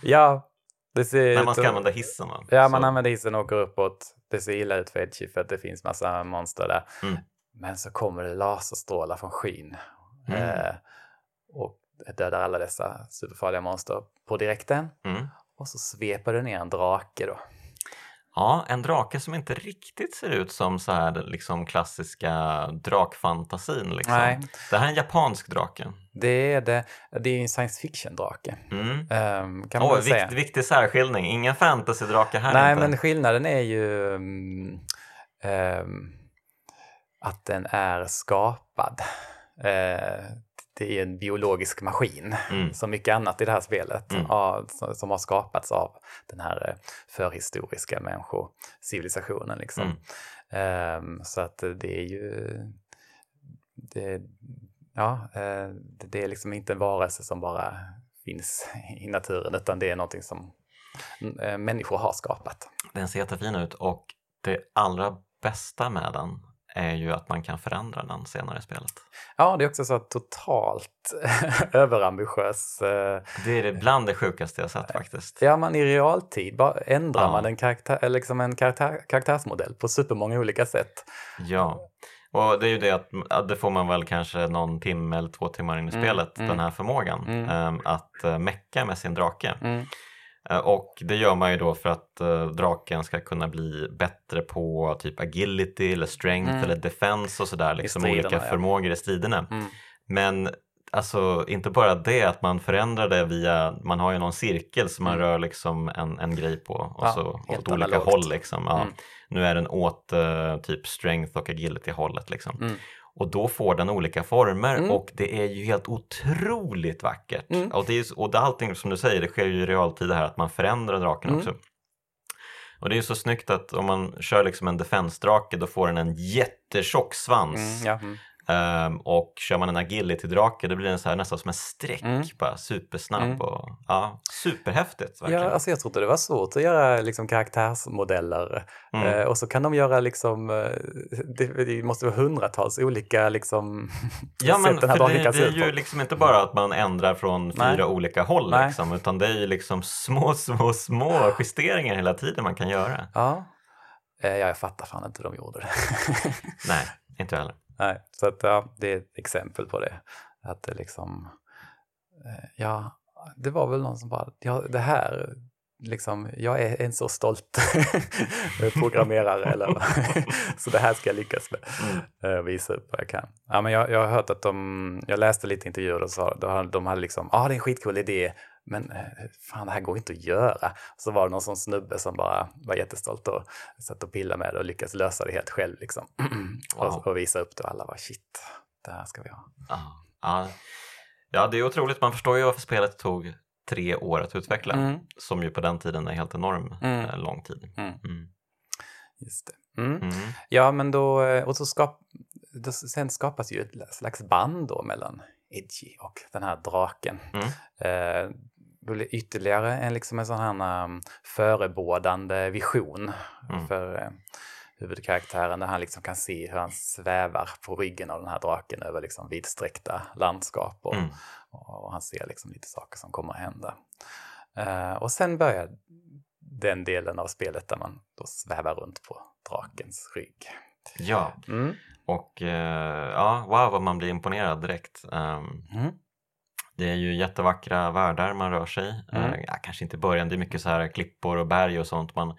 ja, det ser ut man ska att- använda hissen. Va? Ja, man Så- använder hissen och åker uppåt. Det ser illa ut för Edgy för att det finns massa monster där. Mm. Men så kommer det laserstrålar från skyn. Mm. Eh, och dödar alla dessa superfarliga monster på direkten. Mm. Och så sveper det ner en drake då. Ja, en drake som inte riktigt ser ut som så här liksom klassiska drakfantasin. Liksom. Nej. Det här är en japansk drake. Det är det. Det är en science fiction-drake. Mm. kan man Åh, väl säga. vikt, viktig särskiljning, ingen fantasy-drake här Nej, inte. men skillnaden är ju mm, ehm, att den är skapad. Eh, det är en biologisk maskin, Mm. som mycket annat i det här spelet, Mm. ja, som, har skapats av den här eh, förhistoriska människocivilisationen. Liksom. Mm. Ehm, så att det är ju... Det, ja, eh, det- är liksom inte en varelse som bara finns i naturen, utan det är någonting som eh, människor har skapat. Den ser jättefin ut och det allra bästa med den är ju att man kan förändra den senare i spelet. Ja, det är också så att totalt överambitiös. eh, Det är det bland det sjukaste jag sett faktiskt. Ja, man i realtid bara ändrar Ja. man en, karaktär, liksom en karaktär, karaktärsmodell på supermånga olika sätt. Ja, och det är ju det att att det får man väl kanske någon timme eller två timmar in i Mm, spelet, mm. den här förmågan Mm. ehm, att uh, mecka med sin drake. Eh, Och det gör man ju då för att eh, draken ska kunna bli bättre på typ agility eller strength Mm. eller defense och sådär, liksom striderna, olika ja. förmågor i striderna. Mm. Men alltså inte bara det att man förändrar det via, man har ju någon cirkel som man Mm. rör liksom en, en grej på och Ja, så åt olika analogt. håll liksom. Ja. Mm. Nu är den åt eh, typ strength och agility hållet liksom. Mm. Och då får den olika former Mm. och det är ju helt otroligt vackert. Mm. Och, det är, och det, allting som du säger, det sker ju i realtid här att man förändrar draken Mm. också. Och det är så snyggt att om man kör liksom en defense-drake då får den en jättetjock svans. Mm, ja, Ehm, och kör man en agility-drake då blir den så här nästan som en streck, Mm. bara supersnabb Mm. och ja, superhäftigt verkligen. ja, alltså jag trodde det var svårt att göra liksom karaktärsmodeller Mm. eh, och så kan de göra liksom, eh, det, det måste vara hundratals olika liksom Ja men sätt den här för draken det, kan det se är ut ju liksom inte bara att man ändrar från Nej. fyra olika håll Nej. liksom, utan det är ju liksom små, små, små justeringar hela tiden man kan göra. Ja. Eh, ja, jag fattar fan inte hur de gjorde det. Nej, inte jag heller. Nej, så att, ja, det är ett exempel på det. Att det liksom, eh, ja, det var väl någon som bara, ja, det här, liksom, jag är en så stolt programmerare, eller, så det här ska jag lyckas med. Mm. Uh, visa upp vad jag kan. Ja, men jag, jag har hört att de, jag läste lite intervjuer och så, de hade liksom, ja ah, det är en skitcool idé, men eh, fan det här går inte att göra. Så var det någon sån snubbe som bara var jättestolt och satt och pillade med det och lyckades lösa det helt själv liksom. Wow. och, och visa upp det och alla var shit, det här ska vi ha. Ja, ja det är otroligt, man förstår ju varför spelet tog tre år att utveckla, mm. som ju på den tiden är helt enorm mm. Eh, lång tid. Mm. mm. Just. Mm. Mm. Ja, men då, eh, och så skap, då, sen skapas ju ett slags band då mellan Edgy och den här draken. Eh, ytterligare en, liksom en sån här um, förebådande vision för eh, huvudkaraktären där han liksom kan se hur han svävar på ryggen av den här draken över liksom vidsträckta landskap och, mm. och, han ser liksom lite saker som kommer att hända. Uh, och sen börjar den delen av spelet där man då svävar runt på drakens rygg. Ja, mm. och uh, ja, wow vad man blir imponerad direkt. Um, mm. Det är ju jättevackra världar man rör sig. Mm. Uh, ja, kanske inte i början, det är mycket så här klippor och berg och sånt man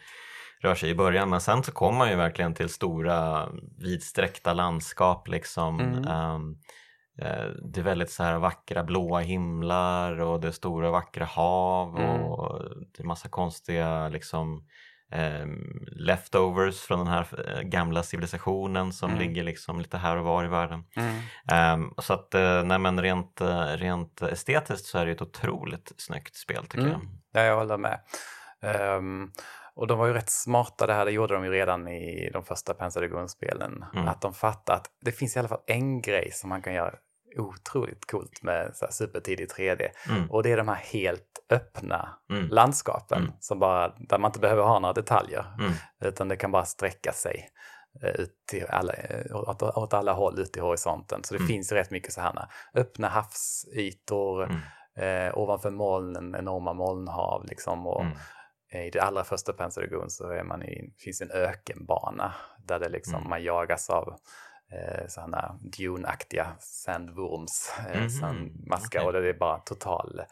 rör sig i början men sen så kommer man ju verkligen till stora vidsträckta landskap liksom. Mm. Um, det är väldigt så här vackra blåa himlar och det är stora vackra hav mm. och det är massa konstiga liksom um, leftovers från den här eh, gamla civilisationen som mm. ligger liksom lite här och var i världen. Um, så att uh, nej, men rent, rent estetiskt så är det ett otroligt snyggt spel tycker mm. jag. Ja, jag håller med. Um, och de var ju rätt smarta det här, det gjorde de ju redan i de första Panzer-spelen. Mm. Att de fattade att det finns i alla fall en grej som man kan göra otroligt coolt med så här supertidig 3D. Mm. Och det är de här helt öppna mm. landskapen mm. som bara, där man inte behöver ha några detaljer. Mm. Utan det kan bara sträcka sig eh, ut till alla, eh, åt, åt alla håll ut i horisonten. Så det mm. finns rätt mycket så här öppna havsytor, eh, ovanför molnen enorma molnhav liksom. Och, i det allra första Panzer så är man i, finns en ökenbana där det liksom, mm. man jagas av eh, sådana Dune-aktiga sandworms, eh, mm -hmm. maskar okay. och det är bara total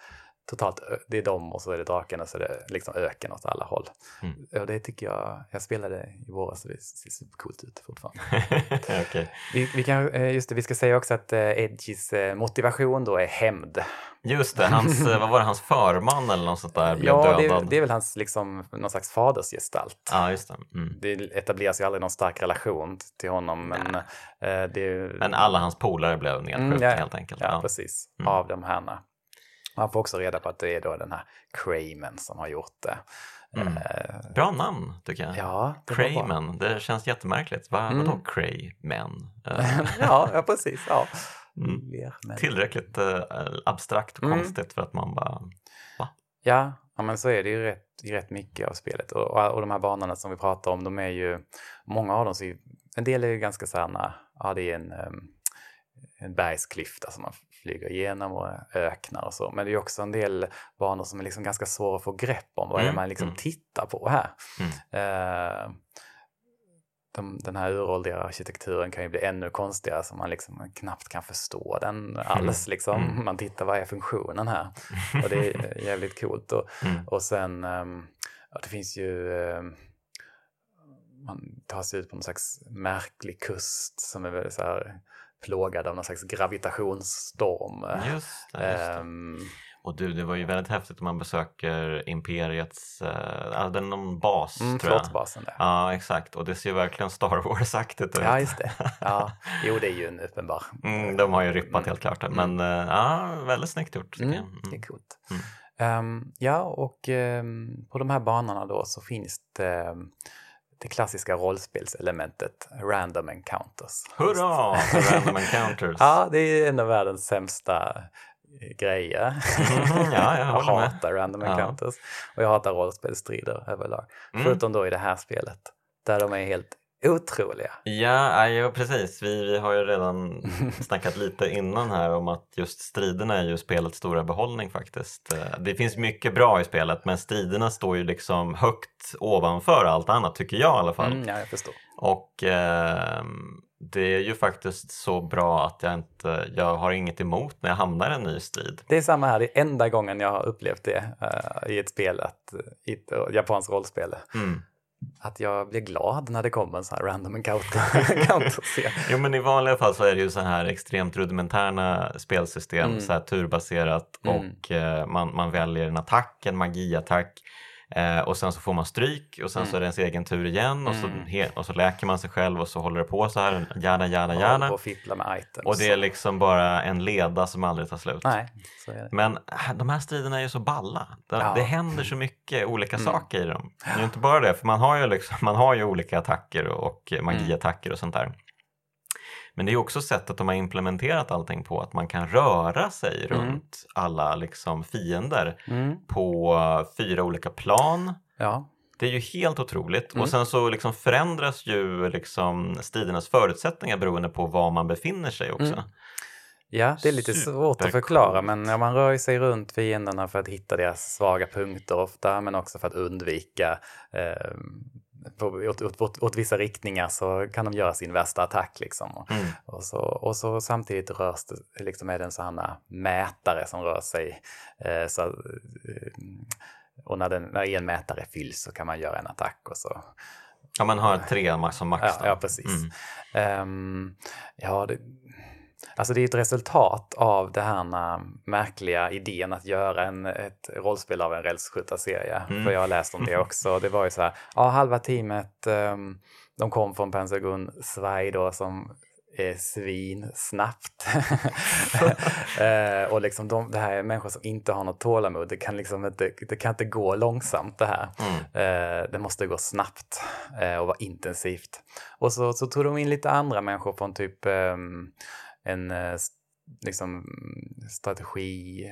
totalt, det är dem och så är det draken och så är det liksom öken åt alla håll. Mm. Och det tycker jag, jag spelade i våras och det ser supercoolt ut fortfarande. okay. vi, vi, kan, eh, just det, vi ska säga också att uh, Edgys uh, motivation då är hämnd. Just det, hans, vad var det, hans förman eller något sånt där blev ja, dödad? Det, det är väl hans, liksom, någon slags fadersgestalt. Ja, just det. Mm. Det etableras ju aldrig någon stark relation till honom. Men, uh, det, men alla hans polare blev nedskjutna mm, ja, helt enkelt. Ja, ja. precis. Mm. Av de här man får också reda på att det är då den här Crayman som har gjort det. Mm. Eh, bra namn tycker jag. Ja, det Crayman, det känns jättemärkligt. Va, mm. Vadå Crayman? ja, ja, precis. Ja. Mm. Tillräckligt äh, abstrakt och mm. konstigt för att man bara, va? Ja, ja men så är det ju rätt, rätt mycket av spelet. Och, och, och de här banorna som vi pratar om, de är ju, många av dem, så, en del är ju ganska sådana, ja det är en, en bergsklyfta som man flyger igenom och öknar och så. Men det är också en del banor som är liksom ganska svåra att få grepp om. Vad mm. är det man liksom mm. tittar på här? Mm. Eh, de, den här uråldriga arkitekturen kan ju bli ännu konstigare så man liksom knappt kan förstå den alls. Mm. Liksom. Mm. Man tittar, vad är funktionen här? Och det är jävligt coolt. Och, mm. och sen, um, ja, det finns ju um, man tar sig ut på någon slags märklig kust som är väldigt så här plågad av någon slags gravitationsstorm. Just det, just det. Um, och du, det var ju väldigt häftigt om man besöker Imperiets, uh, den någon bas mm, tror jag. Där. Ja, exakt. Och det ser ju verkligen Star Wars-aktigt ut. Ja, just det. Ja. Jo, det är ju en uppenbar. Mm, de har ju rippat mm. helt klart. Men uh, ja, väldigt snyggt gjort. Mm, mm. Det är coolt. Um, ja, och um, på de här banorna då så finns det um, det klassiska rollspelselementet random encounters. Hurra random encounters! ja, det är en av världens sämsta eh, grejer. Mm, ja, jag, jag hatar random ja. encounters och jag hatar rollspelsstrider överlag. Mm. Förutom då i det här spelet där de är helt otroliga. Ja, ja precis. Vi, vi har ju redan snackat lite innan här om att just striderna är ju spelets stora behållning faktiskt. Eh, det finns mycket bra i spelet men striderna står ju liksom högt ovanför allt annat tycker jag i alla fall. Mm, ja, jag förstår. Och eh, det är ju faktiskt så bra att jag inte, jag har inget emot när jag hamnar i en ny strid. Det är samma här, det är enda gången jag har upplevt det uh, i ett spel, att, i ett japanskt rollspel. Mm. Att jag blir glad när det kommer en sån här random encounter. jo men i vanliga fall så är det ju så här extremt rudimentära spelsystem, mm. så här turbaserat mm. och uh, man, man väljer en attack, en magiattack Eh, och sen så får man stryk och sen mm. så är det ens egen tur igen och, så, mm. och så läker man sig själv och så håller det på så här, jada jada jada. Och fippla med items. Och det är liksom bara en leda som aldrig tar slut. Nej, Men äh, de här striderna är ju så balla. Det, ja. det händer så mycket olika mm. saker i dem. Det är inte bara det, för man har ju, liksom, man har ju olika attacker och magiattacker och sånt där. Men det är också sättet de har implementerat allting på, att man kan röra sig mm. runt alla liksom fiender mm. på fyra olika plan. Ja. Det är ju helt otroligt mm. och sen så liksom förändras ju liksom stridernas förutsättningar beroende på var man befinner sig också. Mm. Ja, det är lite svårt att förklara men ja, man rör sig runt fienderna för att hitta deras svaga punkter ofta men också för att undvika eh, på, åt, åt, åt, åt, vissa riktningar så kan de göra sin värsta attack. Liksom. Mm. Och, så, och så samtidigt rörs det, liksom är det en sån här mätare som rör sig. Eh, så, eh, och när, den, när en mätare fylls så kan man göra en attack och så. Ja, man har tre som max. Ja, ja, precis. Mm. Um, ja, det, Alltså det är ett resultat av den här märkliga idén att göra en, ett rollspel av en rälsskjutarserie. Mm. För jag har läst om det också. Det var ju så här, ja halva teamet, um, de kom från Pentagon Svaj då som är svinsnabbt. eh, och liksom de, det här är människor som inte har något tålamod. Det kan, liksom inte, det kan inte gå långsamt det här. Mm. Eh, det måste gå snabbt eh, och vara intensivt. Och så, så tog de in lite andra människor från typ um, en eh, liksom, strategi,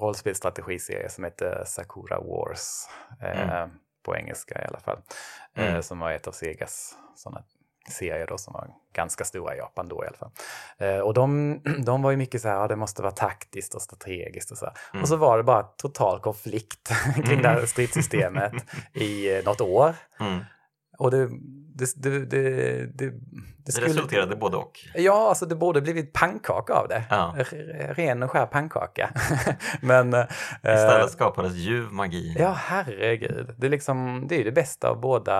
rollspelsstrategiserie som heter Sakura Wars. Eh, mm. på engelska i alla fall. Eh, mm. som var ett av Segas sådana serier då som var ganska stora i Japan då i alla fall. och de, de var ju mycket så här, ja, det måste vara taktiskt och strategiskt och så. Mm. Och så var det bara total konflikt kring det här stridssystemet i något år. Och det, det, det, det, det, det skulle... resulterade både och? Ja, alltså det borde blivit pannkaka av det. Ja. Ren och skär pannkaka. Men, eh, Istället eh, skapades ljuv magi. Ja, herregud. Det är, liksom, det är det bästa av båda.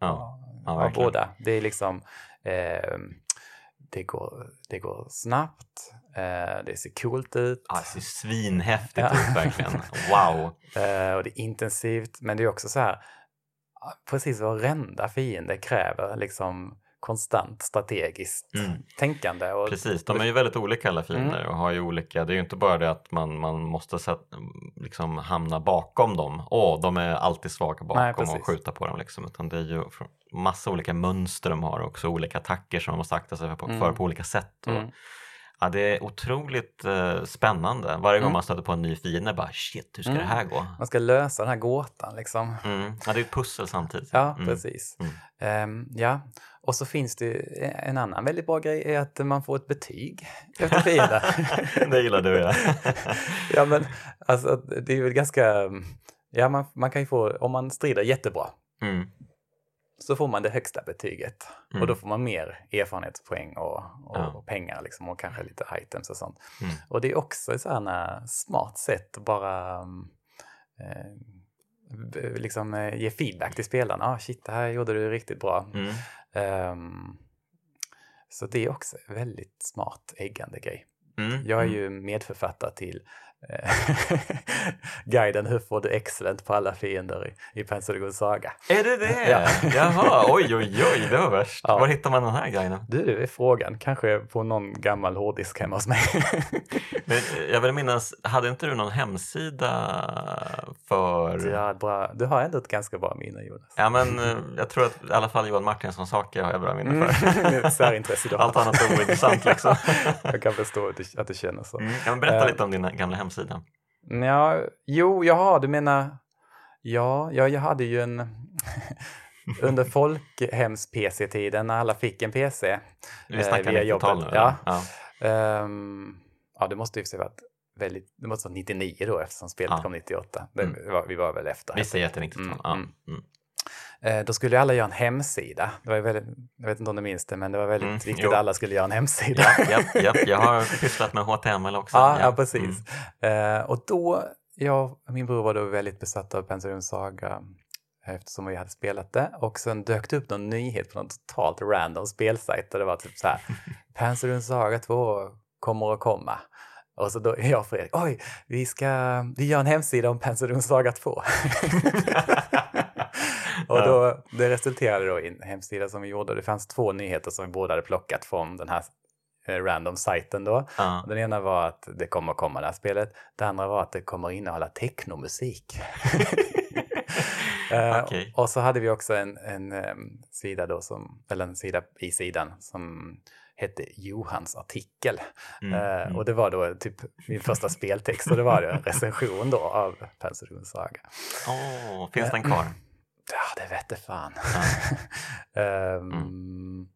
Ja, ja av båda. Det är liksom eh, det, går, det går snabbt, eh, det ser coolt ut. Ja, det ser svinhäftigt ja. ut verkligen. Wow! Eh, och det är intensivt, men det är också så här precis varenda fiende kräver liksom konstant strategiskt mm. tänkande. Och... Precis, de är ju väldigt olika alla fiender mm. och har ju olika, det är ju inte bara det att man, man måste sätta, liksom hamna bakom dem, åh de är alltid svaga bakom Nej, och skjuta på dem liksom, utan det är ju massa olika mönster de har och också olika attacker som de måste akta sig för på, mm. för på olika sätt. Och, mm. Ja, det är otroligt uh, spännande. Varje gång mm. man stöter på en ny fiende, bara shit, hur ska mm. det här gå? Man ska lösa den här gåtan liksom. Mm. Ja, det är ett pussel samtidigt. Ja, mm. precis. Um, ja, och så finns det en annan väldigt bra grej är att man får ett betyg efter fienden. det gillar du ja. ja, men alltså det är väl ganska, ja man, man kan ju få, om man strider jättebra, mm så får man det högsta betyget. Mm. Och då får man mer erfarenhetspoäng och, och, ja. och pengar liksom, och kanske lite items och sånt. Mm. Och det är också ett sådana smart sätt att bara eh, liksom, eh, ge feedback till spelarna. Ah, shit, det här gjorde du riktigt bra. Mm. Um, så det är också en väldigt smart äggande grej. Mm. Jag är mm. ju medförfattare till guiden Hur får du excellent på alla fiender i, i Pensacola Saga. Är det det? Ja. Jaha, oj oj oj, det var värst. Ja. Var hittar man den här guiden? Du, det är frågan. Kanske på någon gammal hårddisk hemma hos mig. Men jag vill minnas, hade inte du någon hemsida för... Ja, bra. Du har ändå ett ganska bra minne Jonas. Ja, men eh, jag tror att i alla fall Johan Martinsson saker har jag bra minne för. Mm, särintresse då. Allt annat är ointressant liksom. jag kan förstå att du, att du känner så. Mm. Ja, berätta uh, lite om din gamla hemsida hemsida? Ja, jo, jaha, du menar... Ja, ja jag hade ju en... under folkhems-PC-tiden när alla fick en PC. Vi snackar eh, via jobbet. 90-tal nu. Ja. Ja. Ehm, ja, det måste ju för varit väldigt, det måste vara 99 då eftersom spelet Ja. kom 98. Det Mm. var, vi var väl efter. Vi säger att det är 90-tal. Mm, Ja. mm. Eh, då skulle alla göra en hemsida. Det var väldigt, jag vet inte om du minns det, men det var väldigt Mm, viktigt jo. att alla skulle göra en hemsida. Ja, ja, ja, jag har pysslat med HTML också. Ja, ja, precis. Mm. Eh, och då, jag och min bror var då väldigt besatta av Pension Saga eftersom vi hade spelat det. Och sen dök det upp någon nyhet på någon totalt random spelsajt där det var typ så här Pension Saga 2 kommer att komma. Och så då jag och Fredrik, oj, vi ska, vi gör en hemsida om Pension Saga 2. och då, det resulterade då i en hemsida som vi gjorde. Det fanns två nyheter som vi båda hade plockat från den här eh, random sajten då. Ja. Den ena var att det kommer komma det här spelet. Det andra var att det kommer innehålla technomusik. Eh, Okej. Och så hade vi också en, en em, sida då som, eller en sida i sidan som hette Johans artikel. Mm, Eh, mm. Och det var då typ min första speltext och det var det en recension då av Pension Saga. Åh, finns den kvar? Vette fan. Ja. Ehm,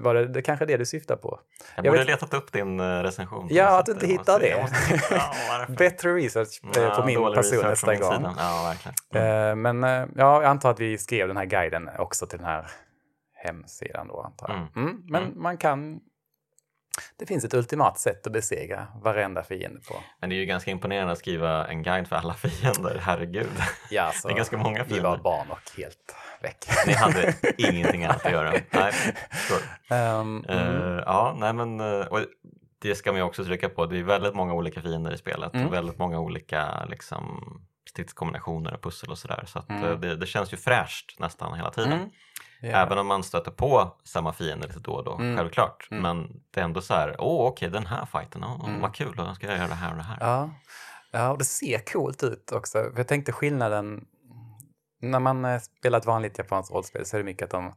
var det, det kanske är det du syftar på? Jag Jag borde vet- letat upp din eh, recension. Ja, att du inte måste- det. Ja? Bättre research eh, Ja, på min person nästa gång. Ja. Mm. Eh, Men eh, ja, jag antar att vi skrev den här guiden också till den här hemsidan då antar jag. Mm. Mm, men Mm. man kan... Det finns ett ultimat sätt att besegra varenda fiende på. Men det är ju ganska imponerande att skriva en guide för alla fiender, herregud. Ja, så Det är ganska många Vi fiender. var barn och helt väck. Ni hade ingenting annat att göra. Nej. Ehm, mm. Eh, ja, nej men eh, det ska man ju också trycka på. Det är väldigt många olika fiender i spelet Mm. väldigt många olika liksom, stridskombinationer och pussel och sådär. Så att, Mm. eh, det, det känns ju fräscht nästan hela tiden. Ja. Även om man stöter på samma fiender lite då och då, Mm. självklart. Mm. Men det är ändå så här, åh okej den här fighten, åh, Mm. vad kul, då ska jag göra det här och det här. Ja. ja, och det ser coolt ut också. För jag tänkte skillnaden när man eh, spelar ett vanligt japanskt rollspel så är det mycket att de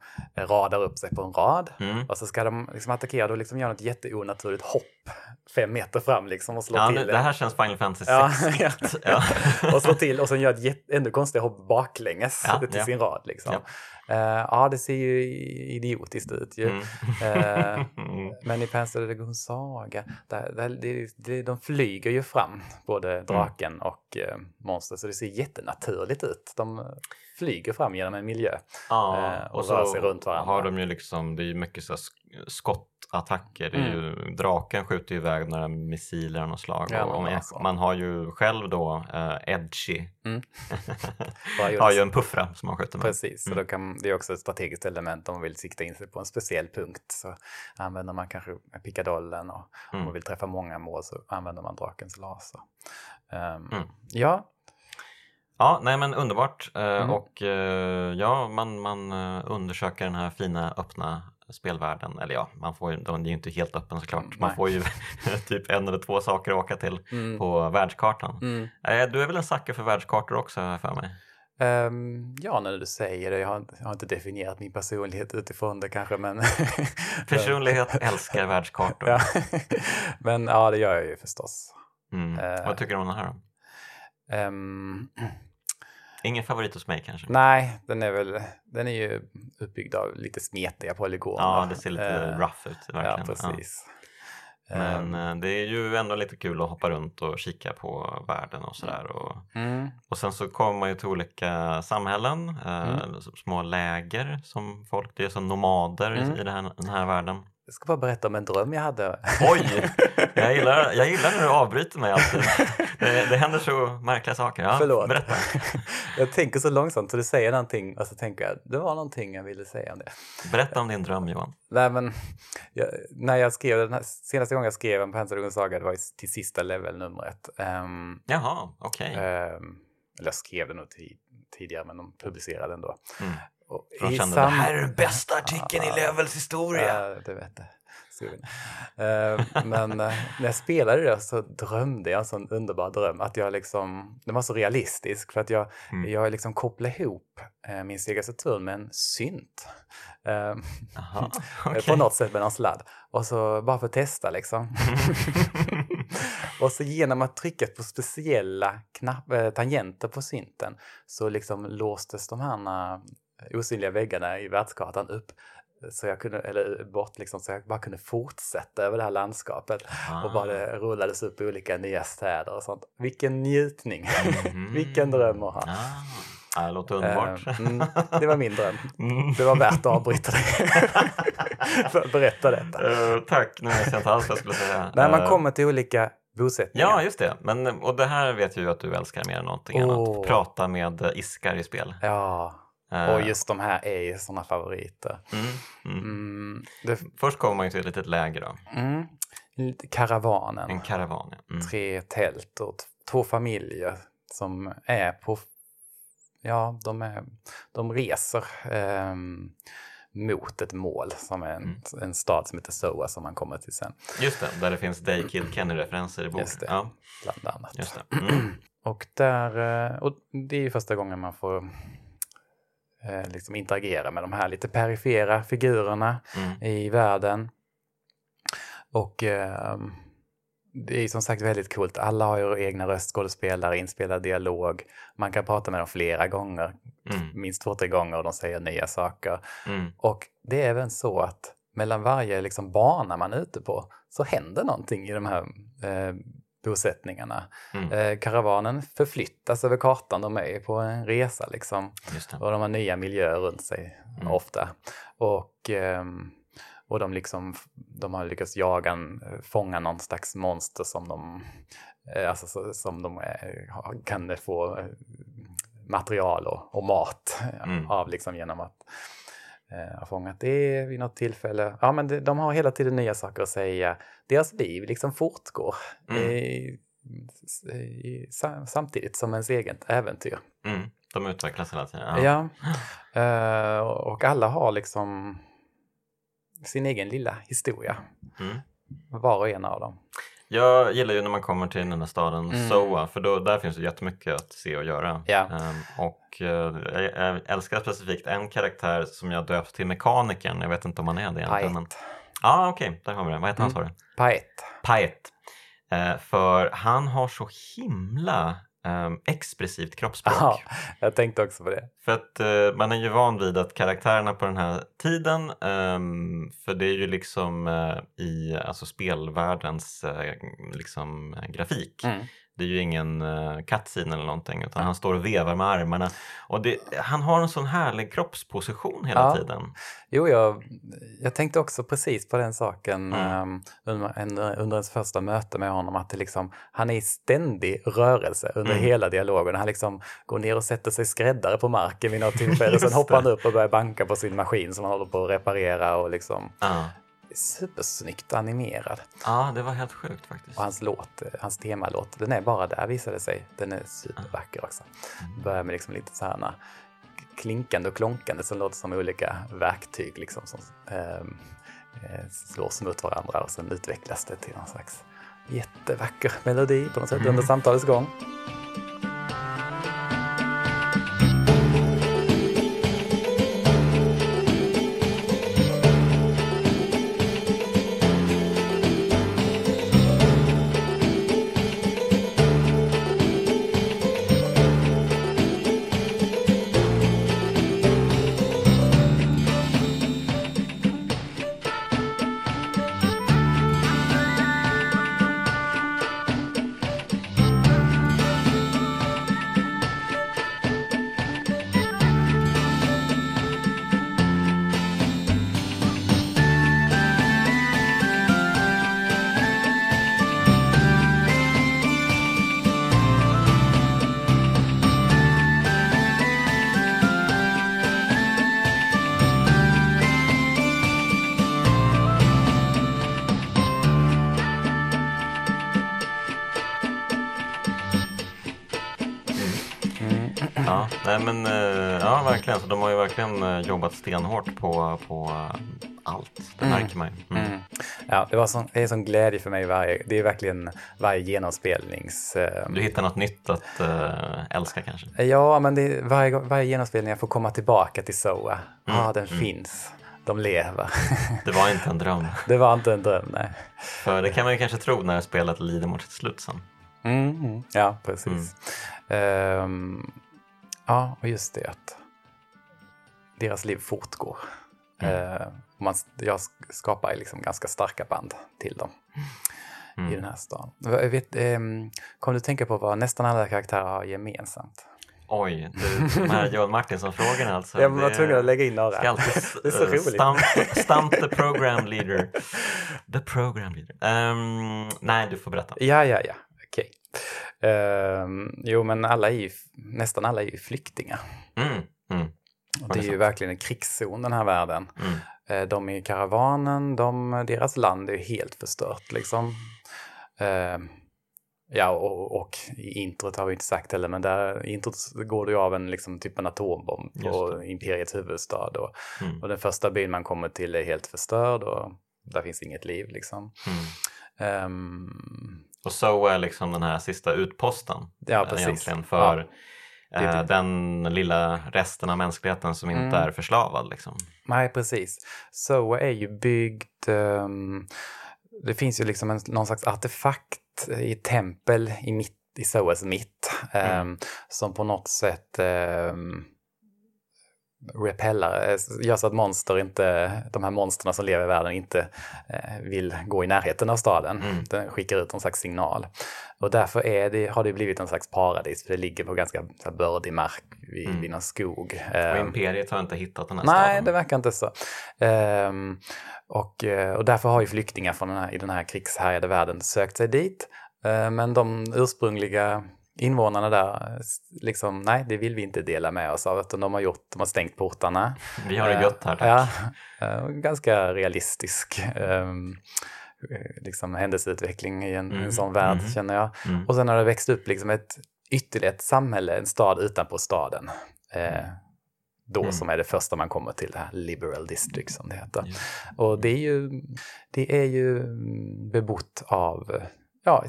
radar upp sig på en rad Mm. och så ska de liksom attackera och liksom göra något jätteonaturligt hopp fem meter fram liksom och slå Ja, till. en- det här känns Final Fantasy 6. Ja, ja. Och slå till och sen gör ett ännu konstigare hopp baklänges Ja, till sin rad. Liksom. Ja. Eh, ja, det ser ju idiotiskt ut ju. Mm. Mm. men i Panzer Dragon Saga, där, där, det, det, de flyger ju fram, både draken och eh, monster, så det ser jättenaturligt ut. De flyger fram genom en miljö. Ja, och och rör sig runt varandra. har de ju liksom, det är mycket så skottattacker. Det är ju, draken skjuter ju iväg några missiler av något slag. Mm. Ja, och alltså. man har ju själv då eh, Edgy, Mm. Har ju en puffra som man skjuter med. Precis, så Mm. då kan, det är också ett strategiskt element om man vill sikta in sig på en speciell punkt. Så använder man kanske pickadollen och om Mm. man vill träffa många mål så använder man drakens laser. Mm. Ja, Ja, nej men underbart. Eh, Mm. Och eh, ja, man, man undersöker den här fina öppna spelvärlden. Eller ja, man får ju, den är ju inte helt öppen såklart. Man Nej. får ju typ en eller två saker att åka till Mm. på världskartan. mm. Eh, Du är väl en sucker för världskartor också för mig? Ehm, ja, när du säger det. Jag har, inte- jag har inte definierat min personlighet utifrån det kanske, men... Personlighet älskar världskartor. ja. men ja, det gör jag ju förstås. Mm. Eh. Vad tycker du om den här då? Ehm, Ingen favorit hos mig kanske? nej, den är väl... Den är ju uppbyggd av lite smetiga polygoner. Ja, det ser lite Eh, rough ut verkligen. Ja, precis. Men Ehm, eh, det är ju ändå lite kul att hoppa runt och kika på världen och sådär. Och, mm, och sen så kommer man ju till olika samhällen, eh, Mm. små läger som folk, det är som nomader i- Mm. i den här, den här världen. Jag ska bara berätta om en dröm jag hade. Oj! Jag gillar, jag gillar när du avbryter mig alltid. Det, det händer så märkliga saker. Ja, Förlåt. Berätta. jag tänker så långsamt så du säger någonting och så tänker jag, det var någonting jag ville säga om det. Berätta om din dröm Johan. Nej, men jag, när jag skrev den här, senaste gången jag skrev en Panzerdragon Saga, det var till sista levelnumret. Um, Jaha, okej. eller jag skrev den nog ti- tidigare, men de publicerade den då. Mm. Och De kände sam- det här är den bästa artikeln i Levels historia. Ja, det vet jag. Eh, men eh, när jag spelade det så drömde jag en sån underbar dröm. Att jag liksom, den var så realistisk för att jag, Mm. jag liksom kopplade ihop eh, min Sega Saturn med en synt. Eh, Jaha, På okej. något sätt med någon sladd. Och så bara för att testa liksom. och så genom att trycka på speciella knapp, eh, tangenter på synten så liksom låstes de här osynliga väggarna i världskartan upp så jag kunde, eller bort liksom, så jag bara kunde fortsätta över det här landskapet. Ah. Och bara det rullades upp olika nya städer och sånt. Vilken njutning! Vilken dröm att ha! Ah, det låter underbart. Eh, mm, det var min dröm. Mm. Det var värt att avbryta dig för att berätta detta. Eh, tack, nu vet jag inte alls vad jag skulle säga. När man Eh, kommer till olika bosättningar. Ja, just det. Men, och det här vet jag ju att du älskar mer än någonting Åh. annat. Prata med eh, iskar i spel. Ja, och just de här är ju sådana favoriter. mm, mm. Mm, det, Först kommer man ju till ett litet läger då. mm, karavanen. En karavan. Ja. Mm. tre tält och två familjer som är på, ja, de, är, de reser ehm, mot ett mål som är en, Mm. en stad som heter Soa som man kommer till sen, Just det, där det finns Day Kill Kenny-referenser i boken. Just det. Ja, bland annat. just det. Mm. Och, där, eh, och det är ju första gången man får eh, liksom interagera med de här lite perifera figurerna Mm. i världen. Och ehm, det är som sagt väldigt coolt. Alla har ju egna röstskådespelare, inspelad dialog. Man kan prata med dem flera gånger, Mm. minst två, tre gånger och de säger nya saker. Mm. Och det är även så att mellan varje liksom bana man är ute på så händer någonting i de här eh, bosättningarna. Mm. Eh, karavanen förflyttas över kartan, de är på en resa liksom. Och de har nya miljöer runt sig Mm. ofta. Och, ehm, och de, liksom, de har lyckats jaga, fånga någon slags monster som de, eh, alltså, så- som de eh, kan få eh, material och, och mat Mm. av liksom, genom att eh, ha fångat det vid något tillfälle. Ja, men de har hela tiden nya saker att säga. Deras liv liksom fortgår Mm. i, i, sam- samtidigt som ens eget äventyr. Mm. De utvecklas hela tiden. Ja. Ja. Eh, och alla har liksom sin egen lilla historia, Mm. var och en av dem. Jag gillar ju när man kommer till den här staden Mm. Soa för då, där finns det jättemycket att se och göra. Ja. Ehm, och eh, jag, älskar specifikt en karaktär som jag döpt till mekanikern. Jag vet inte om han är det egentligen. men-. Ja, okej, där har vi det. Vad heter han Mm. sa du? Paet. Paet. Eh, för han har så himla ehm, expressivt kroppsspråk. Ja, jag tänkte också på det. För att eh, man är ju van vid att karaktärerna på den här tiden, ehm, för det är ju liksom eh, i alltså spelvärldens eh, liksom, grafik. Mm. Det är ju ingen uh, cutscene eller någonting utan han står och vevar med armarna. Och det, han har en sån härlig kroppsposition hela Ja. tiden. Jo, jag, jag tänkte också precis på den saken Mm. ehm, under, en, under ens första möte med honom. Att liksom, han är i ständig rörelse under Mm. hela dialogen. Han liksom går ner och sätter sig skräddare på marken vid något tillfälle. Just Sen hoppar han upp och börjar banka på sin maskin som han håller på att reparera. Och liksom, Ja. Supersnyggt animerad. ja, det var helt sjukt faktiskt. Och hans låt, eh, hans temalåt, den är bara där visade sig. Den är supervacker också. Börjar med liksom lite så här klinkande och klonkande som låter som olika verktyg liksom som ehm, eh, slås mot varandra och sen utvecklas det till någon slags jättevacker melodi på något sätt under samtalets gång. Stenhårt på, på eh, allt. Det Mm. märker man ju. Mm. Mm. Ja, det, var sån, det är sån glädje för mig varje, det är verkligen varje genomspelnings... ehm, Du hittar något nytt att eh, älska kanske? Ja, men det varje, varje genomspelning jag får komma tillbaka till SOA. Ja, Mm, ah, den mm. finns. De lever. Det var inte en dröm. det var inte en dröm, nej. För det kan man ju kanske tro när spelet lider mot sitt slut sen. Mm. Ja, precis. Ehm, ja, och just det att deras liv fortgår. Mm. Eh, man, jag skapar liksom ganska starka band till dem Mm. i den här stan. Vet, eh, kom du tänka på vad nästan alla karaktärer har gemensamt? Oj, du, de här Johan Martinsson-frågorna alltså. jag var tvungen att lägga in några. Ska alltid Det är så eh, roligt. Stump, stump the program leader. The program leader. Ehm, nej, du får berätta. Ja, ja, ja, okej. Ehm, jo, men alla är ju, nästan alla är ju flyktingar. Mm, mm, det det är ju verkligen en krigszon den här världen. mm. Eh, De i karavanen, de, deras land är helt förstört liksom. Eh, ja, och, och i introt har vi inte sagt heller, men där i introt går det ju av en liksom, typ en atombomb på imperiets huvudstad. Och, Mm. och den första byn man kommer till är helt förstörd och där finns inget liv liksom. Mm. Ehm, Och så är liksom den här sista utposten ja, eh, precis. egentligen för eh, det. den lilla resten av mänskligheten som inte Mm. är förslavad. Liksom. Nej, precis. Så är ju byggd... ehm, det finns ju liksom en, någon slags artefakt i tempel i, mitt, i Soas mitt ehm, Mm. som på något sätt um, repellar, eh, gör så att monster inte, de här monsterna som lever i världen inte eh, vill gå i närheten av staden. Mm. Den skickar ut någon slags signal. Och därför är det, har det blivit en slags paradis, för det ligger på ganska så här, bördig mark vid, Mm. vid någon skog. Och Ehm, imperiet har inte hittat den här Nej, staden. det verkar inte så. Ehm, och, eh, och därför har ju flyktingar från den här, i den här krigshärjade världen sökt sig dit. Ehm, men de ursprungliga invånarna där, liksom, nej, det vill vi inte dela med oss av, utan de har, gjort, de har stängt portarna. Vi har det Eh, gött här, tack. Ja, eh, ganska realistisk ehm, eh, liksom, händelseutveckling i en, Mm, en sån värld, mhm. känner jag. Mm. Och sen har det växt upp liksom ett ytterligare ett samhälle, en stad utanpå staden. Eh, då Mm. som är det första man kommer till, det här Liberal District som det heter. Ja. Och det är ju, det är ju mm, bebott av, ja,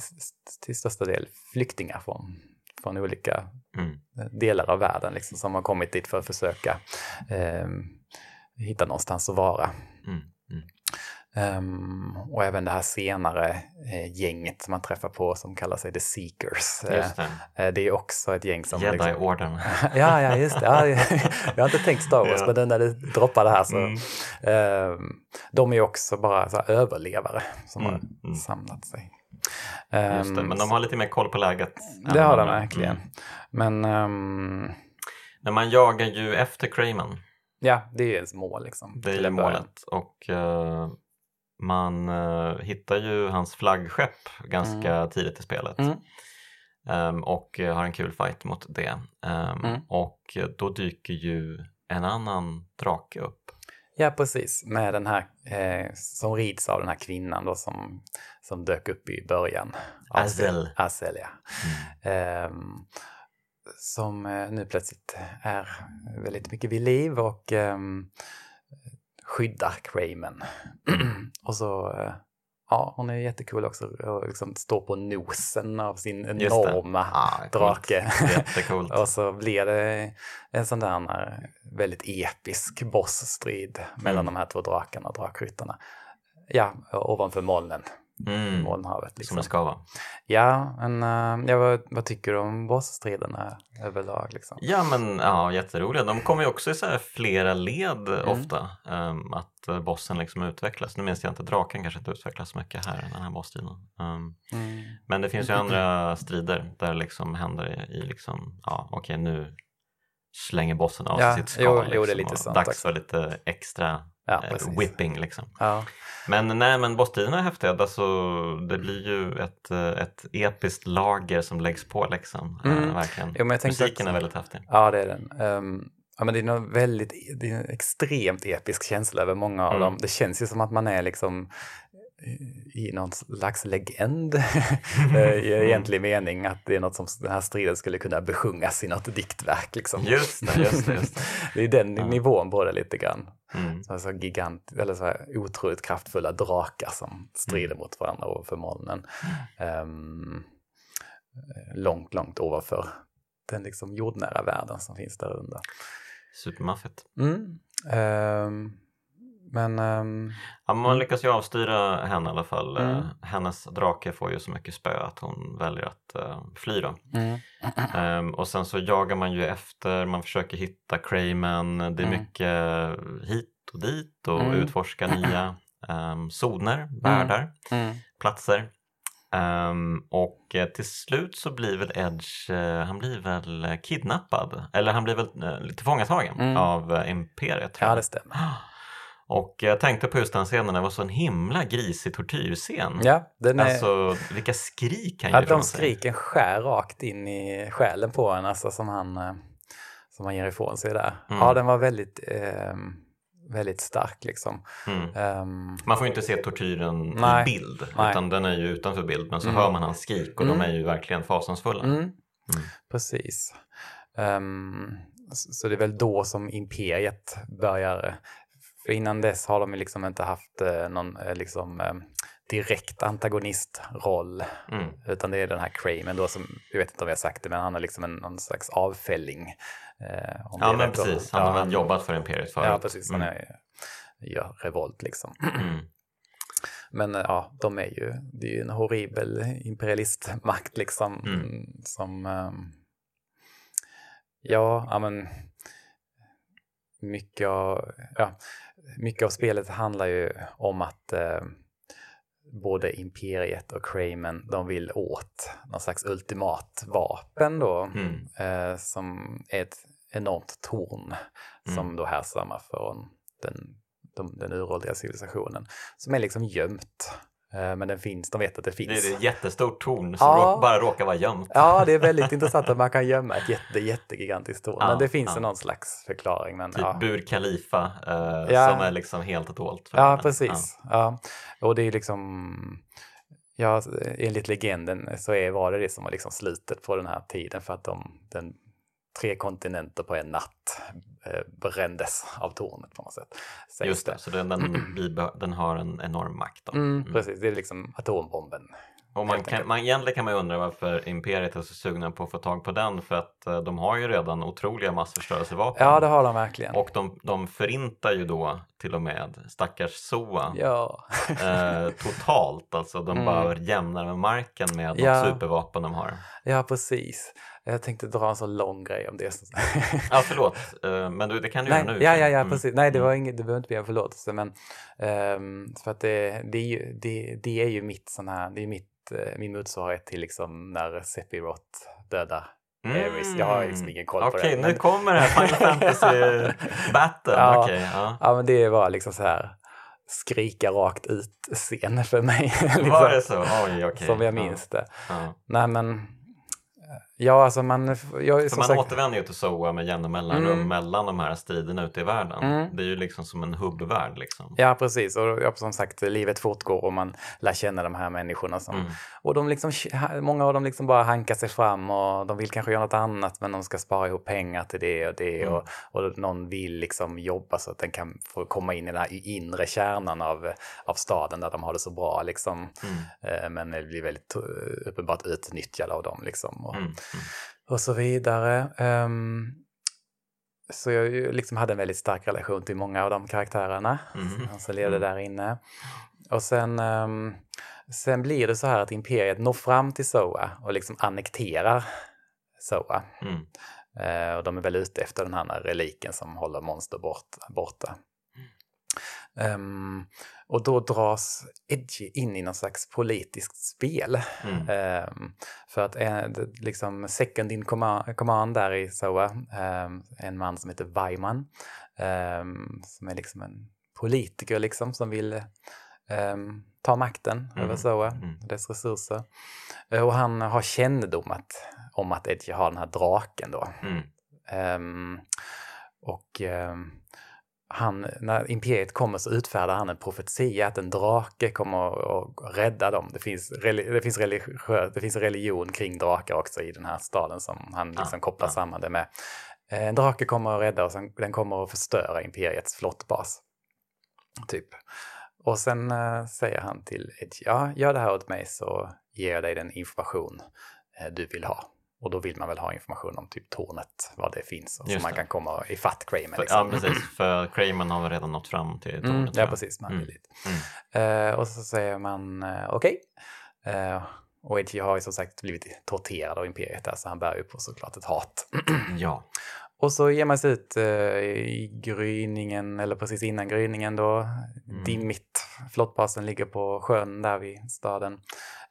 till största del flyktingar från, från olika Mm. delar av världen liksom, som har kommit dit för att försöka eh, hitta någonstans att vara. Mm. Ehm, och även det här senare eh, gänget som man träffar på som kallar sig The Seekers. Eh, det. eh, det är också ett gäng som... liksom- Jedi-orden. ja, ja, just det. Ja, jag har inte tänkt Star Wars, Ja. men när det droppade här så... Mm. ehm, de är också bara så överlevare som Mm, har mm. samlat sig. Just det, Ehm, men de har lite mer koll på läget. det har de verkligen. Mm. Men ehm, Men man jagar ju efter Craven. ja, det är ens mål liksom. Det är målet. Och eh, man eh, hittar ju hans flaggskepp ganska tidigt i spelet. Mm. Ehm, och eh, har en kul fight mot det. Ehm, Mm. Och då dyker ju en annan drake upp. Ja, precis. Med den här, eh, som rids av den här kvinnan då som, som dök upp i början. Azel. Azel, ja. Ehm, som eh, nu plötsligt är väldigt mycket vid liv och ehm, skyddar Cramen. och så, eh, ja, hon är jättecool också och liksom står på nosen av sin enorma Ah, drake. Och så blir det en sån där väldigt episk bossstrid mellan Mm. de här två drakarna och drakryttarna. Ja, ovanför molnen, Mm. molnhavet. Som Liksom. det ska vara. Ja, men eh, ja, vad, vad tycker du om bossstriderna överlag? Liksom? Ja men ja, jätteroliga. De kommer ju också i så här flera led Mm. ofta. ehm, att eh, bossen liksom utvecklas. Nu minns jag inte, draken kanske inte utvecklas så mycket här, den här bossstriden. Ehm, Mm. men det finns ju andra strider där det liksom händer i, i liksom, ja okej nu slänger bossen av Ja, sitt skal. jo, liksom, jo, det är lite och sånt Dags för lite extra Ja, eh, whipping liksom. Ja. Men nej, men bossstriderna är häftiga. Alltså, det blir ju ett, eh, ett episkt lager som läggs på liksom. Eh, Mm. verkligen. Jo, Musiken också- är väldigt häftig. ja, det är den. Ehm, ja, men det är, väldigt, det är en extremt episk känsla över många av Mm. dem. Det känns ju som att man är liksom i- någon slags legend i egentlig mening. Att det är något som den här striden skulle kunna besjungas i något diktverk. Liksom. Just det, just det. Just det. Det är den Ja. nivån på det lite grann. Mm. Så alltså gigant, eller så här otroligt kraftfulla drakar som strider mot varandra ovanför molnen. Ehm, långt, långt ovanför den liksom jordnära världen som finns där under. Supermaffigt. Mm. Ehm, Men... Um, ja, man lyckas ju avstyra henne i alla fall. Mm. Hennes drake får ju så mycket spö att hon väljer att uh, fly då. Mm. Um, och sen så jagar man ju efter, man försöker hitta Crayman. Det är mm. mycket hit och dit och mm. utforska nya um, zoner, mm. världar, mm. platser. Um, och eh, till slut så blir väl Edge, uh, han blir väl kidnappad, eller han blir väl uh, tillfångatagen mm. av Imperiet. Ja, det stämmer. Och jag tänkte på just den scenen, det var så en himla grisig tortyrscen. Ja, den är... Alltså vilka skrik han ja, ger De skriken skär rakt in i själen på en, alltså som han, som han ger ifrån sig där. Mm. Ja, den var väldigt eh, väldigt stark. Liksom. Mm. Um, man får ju inte se tortyren nej, i bild, nej. utan den är ju utanför bild. Men så mm. hör man hans skrik och mm. de är ju verkligen fasansfulla. Mm. Mm. Precis. Um, så det är väl då som imperiet börjar. För innan dess har de liksom inte haft uh, någon uh, liksom, uh, direkt antagonistroll. Mm. Utan det är den här Cramen då som, jag vet inte om jag har sagt det, men han är liksom en, någon slags avfälling Eh, ja, men precis. Han har väl jobbat för Imperiet förut. Ja, precis. Han mm. är, gör revolt liksom. Mm. Men eh, ja, de är ju, det är ju en horribel imperialistmakt liksom. Mm. Som, ja, ja men mycket av, ja, mycket av spelet handlar ju om att eh, både Imperiet och Cramen, de vill åt någon slags ultimat vapen då, mm. eh, som är ett enormt torn mm. som då härstammar från den, de, den uråldriga civilisationen, som är liksom gömt. Eh, men den finns, de vet att det finns. Det är ett jättestort torn som ja. bara råkar vara gömt. Ja, det är väldigt intressant att man kan gömma ett jätte, jättegigantiskt torn. Ja, men det finns ja. någon slags förklaring. Men, typ ja. Bur Khalifa eh, ja. som är liksom helt dolt. Ja, precis. Ja. Och det är liksom, ja, enligt legenden så är, var det det som var liksom slutet på den här tiden för att de, den tre kontinenter på en natt eh, brändes av tornet på något sätt. Just det, det. så den, den, den, har en enorm makt. Mm, mm. Precis, det är liksom atombomben och man kan, man, egentligen kan man undra varför Imperiet är så sugna på att få tag på den för att eh, de har ju redan otroliga massförstörelsevapen. Ja, det har de verkligen. Och de, de förintar ju då till och med stackars Soa ja. eh, totalt. Alltså de mm. bara jämnar med marken med ja. de supervapen de har. Ja, precis. Jag tänkte dra en så lång grej om det. ja, förlåt. Uh, men du, det kan du Nej, göra nu. Ja, ja, ja, mm. precis. Nej, det var mm. inget, du behöver inte be om förlåtelse. Men, um, för att det, det, är ju, det, det är ju mitt sån här, det är mitt Eh, min motsvarighet till liksom när Sephiroth dödar Mm. Jag har liksom ingen koll okay, på det. Okej, nu kommer det här Final Fantasy battle. ja, okay, ja. ja, men det var liksom så här skrika rakt ut-scen för mig. liksom, var det så? Oj, okay. Som jag minns ja. det. Ja. Nej, men Ja, alltså man... Jag, För man sagt... återvänder ju till SOA med jämna mellanrum mm. mellan de här striderna ute i världen. Mm. Det är ju liksom som en hubbvärld. Liksom. Ja, precis. Och ja, som sagt, livet fortgår och man lär känna de här människorna. Som, mm. Och de liksom, många av dem liksom bara hankar sig fram och de vill kanske göra något annat men de ska spara ihop pengar till det och det. Mm. Och, och någon vill liksom jobba så att den kan få komma in i den här inre kärnan av, av staden där de har det så bra. Liksom. Mm. Eh, men det blir väldigt eh, uppenbart utnyttjade av dem. Liksom. Och, mm. Och så vidare. Um, så jag liksom hade en väldigt stark relation till många av de karaktärerna mm. som levde mm. där inne. Och sen, um, sen blir det så här att Imperiet når fram till Soa och liksom annekterar Soa. Mm. Uh, och de är väl ute efter den här reliken som håller monster bort, borta. Um, och då dras Edgy in i någon slags politiskt spel. Mm. Um, för att en, liksom second in command, command där i SOA, um, en man som heter Weiman, som är liksom en politiker liksom som vill ta makten mm. över SOA mm. dess resurser. Uh, och han har kännedom att, om att Edgy har den här draken då. Mm. och han, när imperiet kommer så utfärdar han en profetia att en drake kommer att rädda dem. Det finns, det, finns religiö, det finns religion kring drakar också i den här staden som han liksom ah, kopplar ah. samman det med. Eh, en drake kommer att rädda och sen, den kommer att förstöra imperiets flottbas. Typ. Och sen äh, säger han till Edge, ja, gör det här åt mig så ger jag dig den information äh, du vill ha. Och då vill man väl ha information om typ tornet, var det finns, och så man kan komma ifatt Kramer. Liksom. ja, precis. För Cramen har väl redan nått fram till tornet. Mm, ja, precis. Man Mm. dit. Eh, och så säger man eh, okej. Eh, och Edgy har ju som sagt blivit torterad av Imperiet där, så han bär ju på såklart ett hat. Ja. Och så ger man sig ut i gryningen, eller precis innan gryningen då. Mm. Dimmigt. Flottbasen ligger på sjön där vid staden.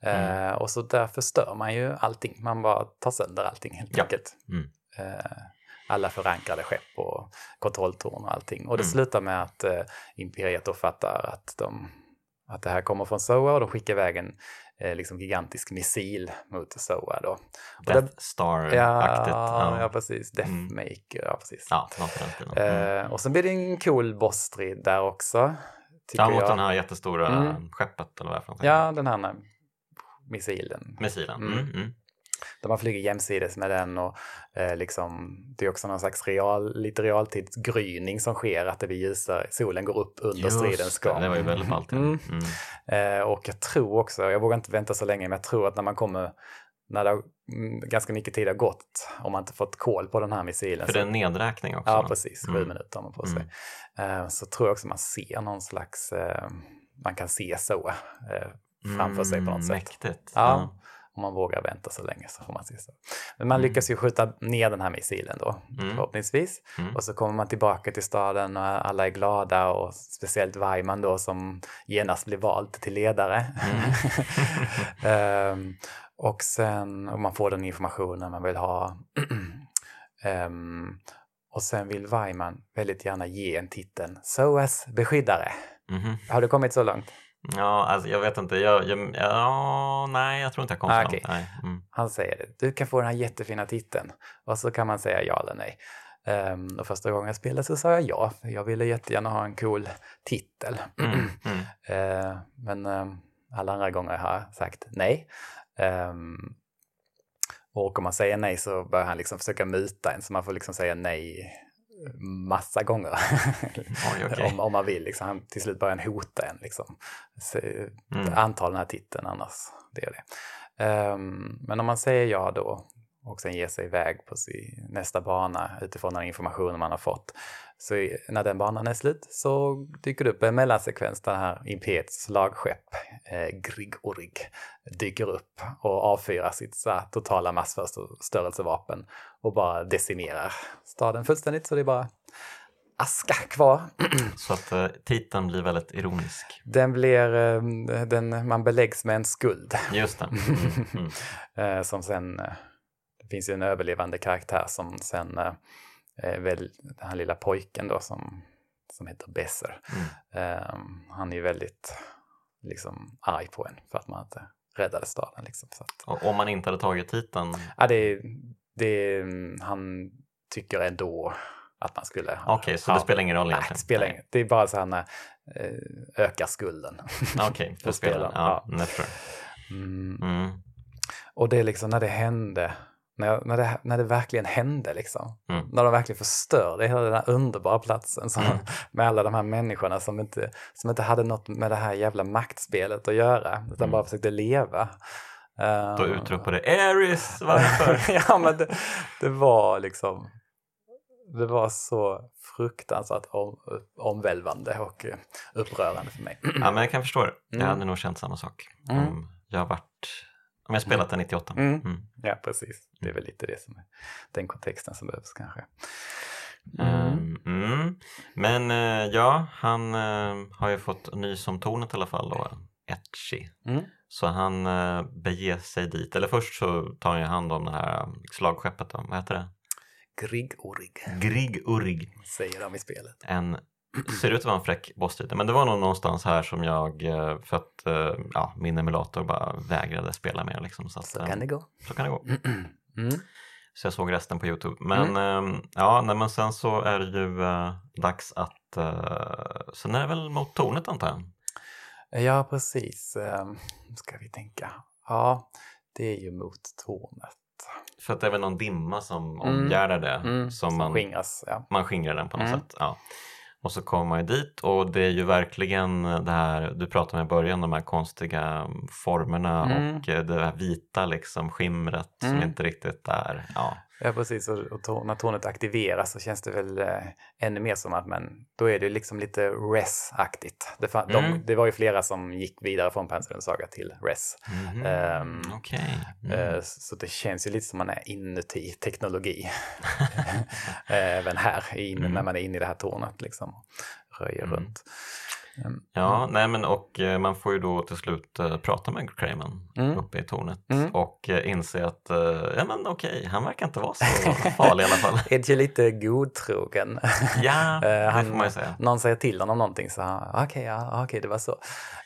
Eh, Mm. Och så där förstör man ju allting. Man bara tar sönder allting helt Ja. enkelt. Mm. Eh, alla förankrade skepp och kontrolltorn och allting. Och det Mm. slutar med att eh, Imperiet då fattar att, de, att det här kommer från SOA och de skickar iväg en eh, liksom gigantisk missil mot SOA då. Death det- Star-aktigt. Ja, ja, Ja. precis. Deathmaker, ja precis. ja, stilen. Mm. Eh, och sen blir det en cool bossstrid där också. Ja, mot jag. den här jättestora Mm. skeppet eller vad det är för någonting. Ja, den här missilen. Missilen. Mm. Mm. Mm. Där man flyger jämsides med den och eh, liksom, det är också någon slags real, lite realtidsgryning som sker, att det blir ljusare, solen går upp under Just stridens det, gång. Det var ju väldigt ballt. Mm. Mm. Eh, och jag tror också, jag vågar inte vänta så länge, men jag tror att när man kommer, när det har, mm, ganska mycket tid har gått, om man inte fått koll på den här missilen. För så- det är en nedräkning också. Ja, precis. Sju Mm. minuter har man på sig. Mm. Eh, så tror jag också man ser någon slags, eh, man kan se så eh, framför sig på något Mm, sätt. Mäktigt. Ja. Om man vågar vänta så länge så får man se så. Men man Mm. lyckas ju skjuta ner den här missilen då, Mm. förhoppningsvis. Mm. Och så kommer man tillbaka till staden och alla är glada och speciellt Weiman då som genast blir vald till ledare. Mm. Ehm, och sen, och man får den informationen man vill ha. Ehm, och sen vill Weiman väldigt gärna ge en titeln SOAS beskyddare. Mhm. Har du kommit så långt? Ja, alltså jag vet inte. Jag, jag, ja, nej, jag tror inte jag kom Ah, okej. Nej. Mm. Han säger det. Du kan få den här jättefina titeln. Och så kan man säga ja eller nej. Ehm, och första gången jag spelade så sa jag ja. Jag ville jättegärna ha en cool titel. Mm. Mm. Eh, men ehm, alla andra gånger har jag sagt nej. Ehm, och om man säger nej så börjar han liksom försöka muta en så man får liksom säga nej massa gånger. Oj, okej. om, om man vill. Liksom. Han, till slut börjar han hota en. Liksom. Så, Mm. Anta den här titeln annars. Det är det. Ehm, men om man säger ja då och sen ger sig iväg på sin nästa bana utifrån den informationen man har fått. Så när den banan är slut så dyker det upp en mellansekvens där här Imperiets slagskepp, eh, Grig Orig, dyker upp och avfyrar sitt så totala massförstörelsevapen och bara decimerar staden fullständigt så det är bara aska kvar. Så att eh, titeln blir väldigt ironisk. Den blir, eh, den, man beläggs med en skuld. Just det. Mm. Mm. Eh, som sen, det finns ju en överlevande karaktär som sen, eh, väl den här lilla pojken då som, som heter Besser. Mm. Eh, han är ju väldigt liksom arg på en för att man inte räddade staden. Liksom. Så att, om man inte hade tagit titeln, ja, det, det, han tycker ändå att man skulle... okej, så ja, det spelar ingen roll Nej, egentligen? det spelar inget. Det är bara så här när, eh, ökar skulden. Okej, för för spelaren. Ja, ja. Mm. Mm. Och det är liksom när det hände, när, när, det, när det verkligen hände liksom. Mm. När de verkligen förstörde hela den här underbara platsen som, Mm. med alla de här människorna som inte, som inte hade något med det här jävla maktspelet att göra, utan Mm. bara försökte leva. Då Eh, utropade Aris, varför? ja, men det, det var liksom, det var så fruktansvärt om, omvälvande och eh, upprörande för mig. Ja, men jag kan förstå det. Jag Mm. hade nog känt samma sak. Mm. Jag varit, om jag spelat den 98. Mm. Mm. Ja, precis. Det är väl lite det som är den kontexten som behövs kanske. Ehm, mm. Men eh, ja, han eh, har ju fått nys om tornet i alla fall då, Etchi. Mm. Så han eh, beger sig dit, eller först så tar han ju hand om det här slagskeppet då. vad heter det? Grigg-Orrig Grig Urrig. säger de i spelet. En, ser ut att vara en fräck bossstrid, men det var nog någonstans här som jag, eh, för att eh, ja, min emulator bara vägrade spela mer liksom. Så, att, Så eh, kan det gå. så kan det gå. Mm. Så jag såg resten på Youtube. Men eh, ja, nej, men sen så är det ju eh, dags att, eh, sen är det väl mot tornet antar jag? Ja, precis. Um, ska vi tänka. Ja, det är ju mot tornet. För att det är väl någon dimma som Mm. omgärdar det. Mm. Som man, skingras. Ja. man skingrar den på något Mm. sätt. Ja. Och så kommer man ju dit och det är ju verkligen det här du pratade med i början, de här konstiga formerna Mm. och eh, det här vita liksom skimret som Mm. inte riktigt är, ja. Ja, precis. Och, och när tornet aktiveras så känns det väl eh, ännu mer som att men, då är det liksom lite res-aktigt. Det, Mm. de, det var ju flera som gick vidare från Panzerens saga till res. Mhm. Ehm, Okej. Mm. Eh, Så det känns ju lite som man är inuti teknologi. Även här, in, Mm. när man är inne i det här tornet liksom. Röjer Mm. runt. Mm. Ja, nej men och eh, man får ju då till slut eh, prata med Crayman Mm. uppe i tornet Mm. och eh, inse att, ja men okej, han verkar inte vara så farlig i alla fall. Edge är lite godtrogen. Ja, Eh, det han- får man ju säga. Någon säger till honom någonting så han, okej, ja, okej, det var så.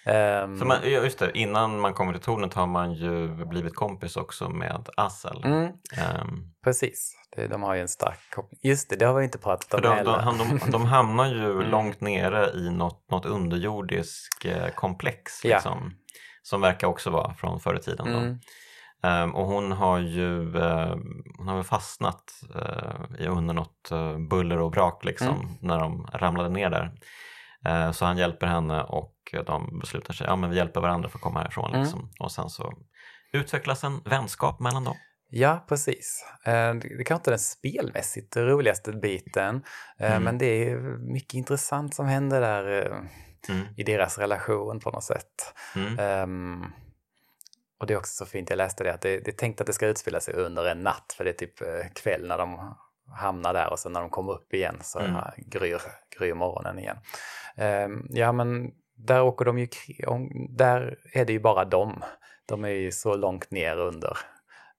Ehm, För man, ja, just det, innan man kommer till tornet har man ju blivit kompis också med Assel. mm, Ehm, precis, det, de har ju en stark koppling. Just det, det har vi inte pratat om de, de, heller. han- de, de hamnar ju Mm. långt nere i något, något underjordiskt eh, komplex Ja. liksom, som verkar också vara från förr i tiden. Mm, Ehm, och hon har ju eh, hon har väl fastnat i under något eh, buller och brak liksom, Mm. när de ramlade ner där. Eh, så han hjälper henne och de beslutar sig, ja men vi hjälper varandra för att komma härifrån. Mm. Liksom. Och sen så utvecklas en vänskap mellan dem. Ja, precis. Eh, Det kanske inte är den spelmässigt roligaste biten, eh, Mm. men det är mycket intressant som händer där Mm. i deras relation på något sätt. Ehm, och det är också så fint, jag läste det, att det, det är tänkt att det ska utspela sig under en natt, för det är typ kväll när de hamnar där och sen när de kommer upp igen så Mm. mm. gryr, gryr morgonen igen. Ehm, ja, men där åker de ju, där är det ju bara dem. De är ju så långt ner under.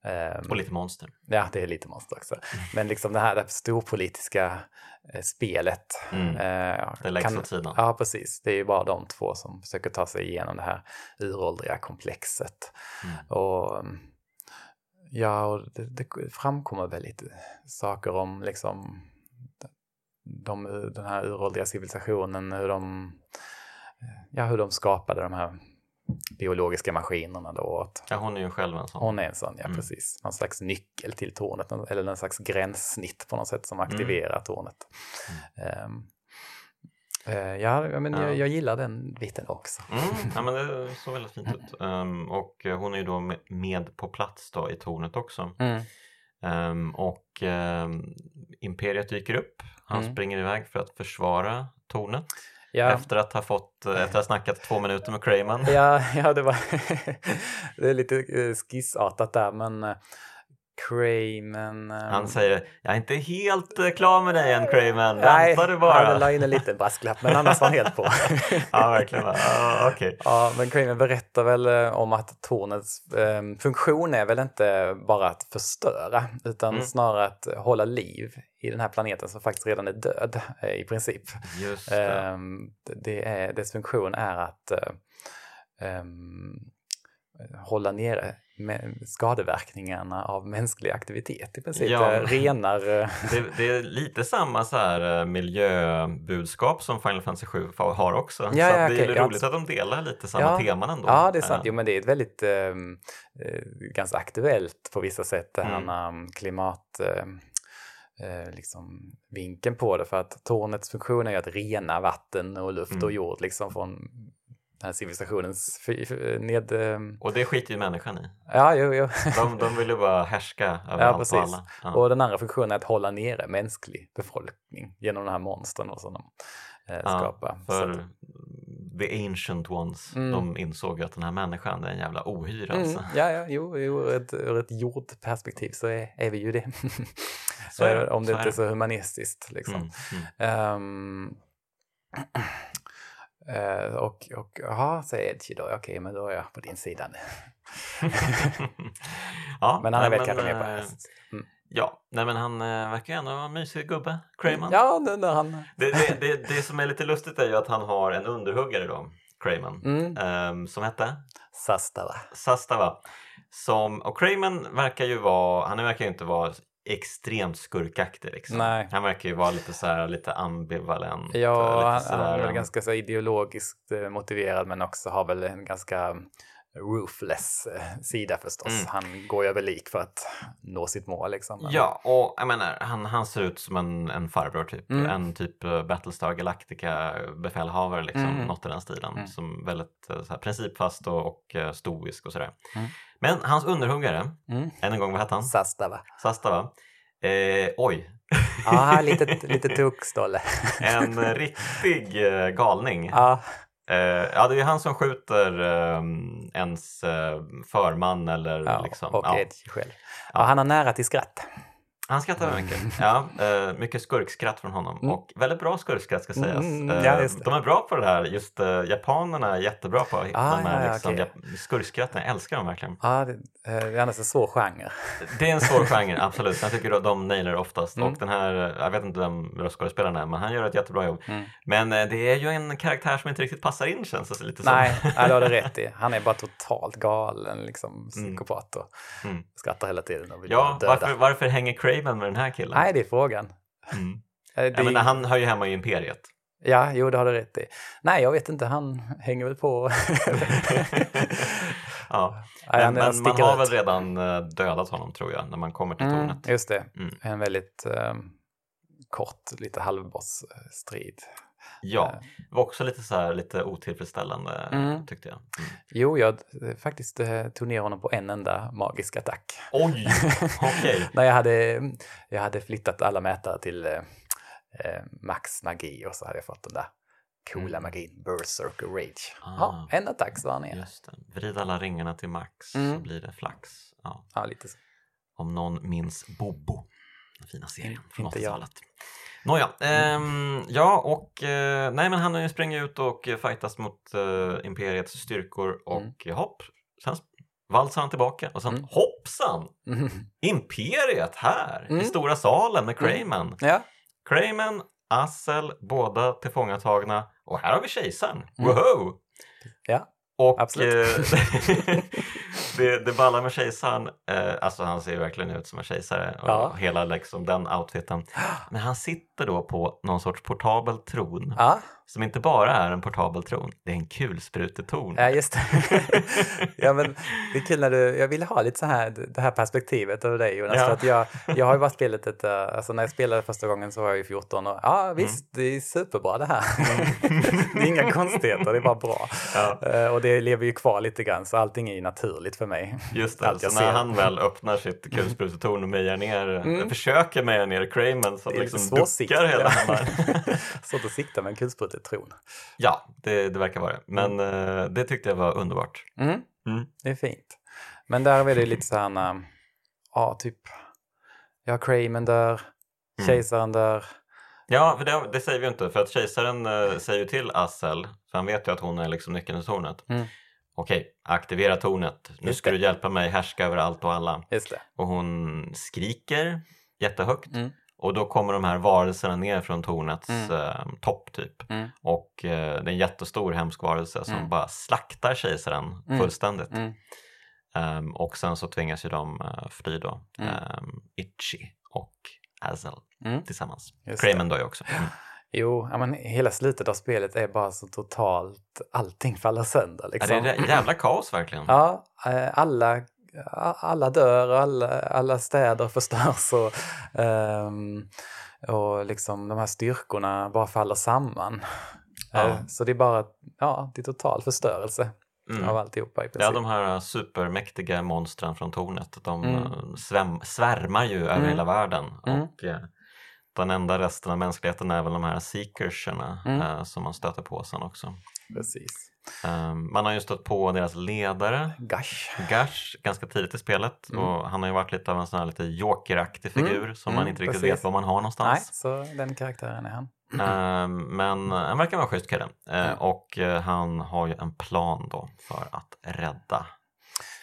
Ehm, Och lite monster. Ja, det är lite monster också. Men liksom det här, det storpolitiska eh, spelet. Mm. eh, Det läggs åt sidan. Ja, precis. Det är ju bara de två som försöker ta sig igenom det här uråldriga komplexet. Mm. Och mm, ja, och det, det framkommer väl lite saker om liksom de, den här uråldriga civilisationen, hur de, ja, hur de skapade de här biologiska maskinerna då. Att Ja, hon är ju själv en sån. hon är en sån, ja Mm. precis. Någon slags nyckel till tornet, eller någon slags gränssnitt på något sätt som aktiverar tornet. Ehm, eh, ja, men Ja. Jag, jag gillar den biten också. Mm, ja, men det såg väldigt fint ut. Ehm, och eh, hon är ju då med, på plats då i tornet också. Mm. Ehm, och ehm, Imperiet dyker upp. Han Mm. springer iväg för att försvara tornet. Ja, Efter att ha fått, eh, efter att ha snackat två minuter med Crayman. ja, ja, det var det är lite eh, skissartat där, men eh, Han säger, jag är inte helt eh, klar med dig än Crayman, Nej, vänta du han bara. la in en liten brasklapp, men annars var han helt på. ja, verkligen. Ja, Okej. Ja, men Kramer berättar väl eh, om att tornets eh, funktion är väl inte bara att förstöra, utan Mm. snarare att hålla liv i den här planeten som faktiskt redan är död eh, i princip. Just det. Ehm, det är, dess funktion är att ehm, hålla nere skadeverkningarna av mänsklig aktivitet i princip. Ja. Renar... eh, Det, det är lite samma så här eh, miljöbudskap som Final Fantasy 7 har också. Ja, så ja, det är okej, ja. roligt att de delar lite samma Ja. teman ändå. Ja, det är sant. Jo, men det är ett väldigt ehm, eh, ganska aktuellt på vissa sätt, det här Mm. med klimat... Eh, eh, liksom vinkeln på det för att tornets funktion är att rena vatten och luft Mm. och jord liksom från den här civilisationens ned... ehm, Och det skiter ju människan i. Ja, jo, jo. De, de vill ju bara härska över Ja, allt precis. och alla. Ja. Och den andra funktionen är att hålla nere mänsklig befolkning genom de här monstren och som de eh, Ja, skapar. För att- the ancient ones, Mm. de insåg ju att den här människan är en jävla ohyra. Mm, Alltså. ja, ja, jo, jo ur, ett, ur ett jordperspektiv så är, är vi ju det. Så är det, Eh, Om det så inte är så humanistiskt. Liksom. Mm, mm. Eh, och, och jaha, säger Edgy då, okej, men då är jag på din sida nu. ja, Men han nej, väl kanske med på eh. Mm. Ja, nej men han eh, verkar ju ändå vara en mysig gubbe, Crayman. Ja, nu när han... Det, det, det, det som är lite lustigt är ju att han har en underhuggare då, Crayman, Mm, ehm, som hette Sastava. Sastava. Som, och Crayman verkar ju vara, han verkar ju inte vara extremt skurkaktig liksom. Nej. Han verkar ju vara lite så här, lite ambivalent. Ja, lite han, han är väl ganska så ideologiskt eh, motiverad men också har väl en ganska ruthless eh, sida förstås. Mm. Han går ju över lik för att nå sitt mål liksom. Ja, och jag menar, han, han ser ut som en, en farbror typ. Mm. En typ eh, Battlestar Galactica befälhavare, liksom, Mm. något i den stilen. Mm. Som väldigt eh, så här, principfast och, och eh, stoisk och sådär. Men hans underhuggare, Mm. än en gång, vad hette han? Sastava. Sastava. Eh, oj, Ja, lite, lite tuckstolle. en riktig eh, galning. Ja, Eh, ja, det är ju han som skjuter eh, ens eh, förman eller ja, liksom. och ja. Edge själv. Ja, han har nära till skratt. Han skrattar mycket. Ja, eh, mycket skurkskratt från honom Mm. och väldigt bra skurkskratt ska sägas. Mm, Eh, ja, de är bra på det här. Just eh, japanerna är jättebra på Ah, de här ja, ja, liksom, jap- skurkskratten. Jag älskar dem verkligen. Ja, det, eh, det är en svår genre. Det är en svår genre, absolut. Jag tycker att de nailar oftast. Mm. Och den här, jag vet inte vem röstskådespelaren är, men han gör ett jättebra jobb. Mm. Men det är ju en karaktär som inte riktigt passar in känns det lite som. Nej, nej, det har du rätt i. Han är bara totalt galen, liksom psykopat och Mm. skrattar hela tiden och vill Ja, döda. varför, varför hänger Craven med den här killen? Nej, det är frågan. Mm. Det, Jag menar, han hör ju hemma i Imperiet. Ja, jo, det har du rätt i. Nej, jag vet inte, han hänger väl på. Ja. Nej, Men, men man har ut. väl redan eh, dödat honom tror jag, när man kommer till Mm, tornet. just det, Mm. en väldigt eh, kort, lite halvboss-strid. Ja, det var också lite så här, lite otillfredsställande Mm. tyckte jag. Mm. Jo, jag eh, faktiskt eh, tog ner honom på en enda magisk attack. Oj, okej. När jag hade, jag hade flyttat alla mätare till eh, eh, max magi och så hade jag fått den där coola Mm. magin, berserker rage. Ah. Ja, en attack så var han ner. Just det. Vrid alla ringarna till max så Mm. blir det flax. Ja. Ja, lite så. Om någon minns Bobo, den fina serien från inte jag. 80-talet. Nåja, ehm, ja och eh, nej men han springer ut och fightas mot eh, Imperiets styrkor och hopp, sen valsar han tillbaka och sen Mm. hoppsan! Mm. Imperiet här i Mm. stora salen med Crayman. Ja, Crayman, Assel, båda tillfångatagna och här har vi kejsaren. Mm. Woho! Ja, och absolut. eh, det, det ballar med kejsaren, eh, alltså han ser verkligen ut som en kejsare och Ja. hela liksom den outfiten. Men han sitter då på någon sorts portabel tron ja, som inte bara är en portabel tron, det är en kulsprutetorn. ja just det. ja, men det är kul när du, jag ville ha lite så här, det här perspektivet över dig Jonas. Ja. För att jag, jag har ju bara spelat ett, eh, alltså när jag spelade första gången så var jag ju 14 och ja visst, det är superbra det här. det är inga konstigheter, det är bara bra. Ja. Eh, Och det lever ju kvar lite grann så allting är ju naturligt för mig. Just det, så när ser. han väl öppnar sitt kulsprutetorn och mejar ner, Mm. försöker meja ner Crayman som liksom duckar svårsiktigt. hela den här. Svårt att sikta med en kulsprutetron. Ja, det, det verkar vara det. Men eh, det tyckte jag var underbart. Mm. Mm. Det är fint. Men där är det lite så här, när- ja typ, ja Crayman dör, Mm. kejsaren dör. Ja, för det, det säger vi ju inte, för att kejsaren eh, säger ju till Assel, för han vet ju att hon är liksom nyckeln till tornet. Mm. Okej, aktivera tornet. Nu ska du hjälpa mig härska över allt och alla. Och hon skriker jättehögt. Mm. Och då kommer de här varelserna ner från tornets Mm. eh, topp typ. Mm. Och eh, det är en jättestor hemsk varelse som Mm. bara slaktar kejsaren Mm. fullständigt. Ehm, och sen så tvingas ju de uh, fly då. Ehm, Itchy och Azel Mm. tillsammans. Crayman dör ju också. Mm. Jo, ja, men hela slutet av spelet är bara så totalt, allting faller sönder Ja, liksom. det är jävla kaos verkligen. Ja, eh, alla, alla dör och alla, alla städer förstörs och, ehm, och liksom de här styrkorna bara faller samman. Ja. Eh, Så det är bara, ja, det är total förstörelse Mm. av alltihopa i princip. Ja, de här supermäktiga monstren från tornet, de Mm. eh, sväm, svärmar ju över Mm. hela världen. Mm. Och eh, den enda resten av mänskligheten är väl de här seekersarna Mm. eh, som man stöter på sen också. Precis. Eh, man har ju stött på deras ledare, Gash. Gash, ganska tidigt i spelet. Mm. Och han har ju varit lite av en sån här lite jokeraktig Mm. figur som man Mm, inte riktigt precis. vet var man har Nej, någonstans. så den karaktären är han. Eh, men han verkar vara en schysst kille. Mm. Och eh, han har ju en plan då för att rädda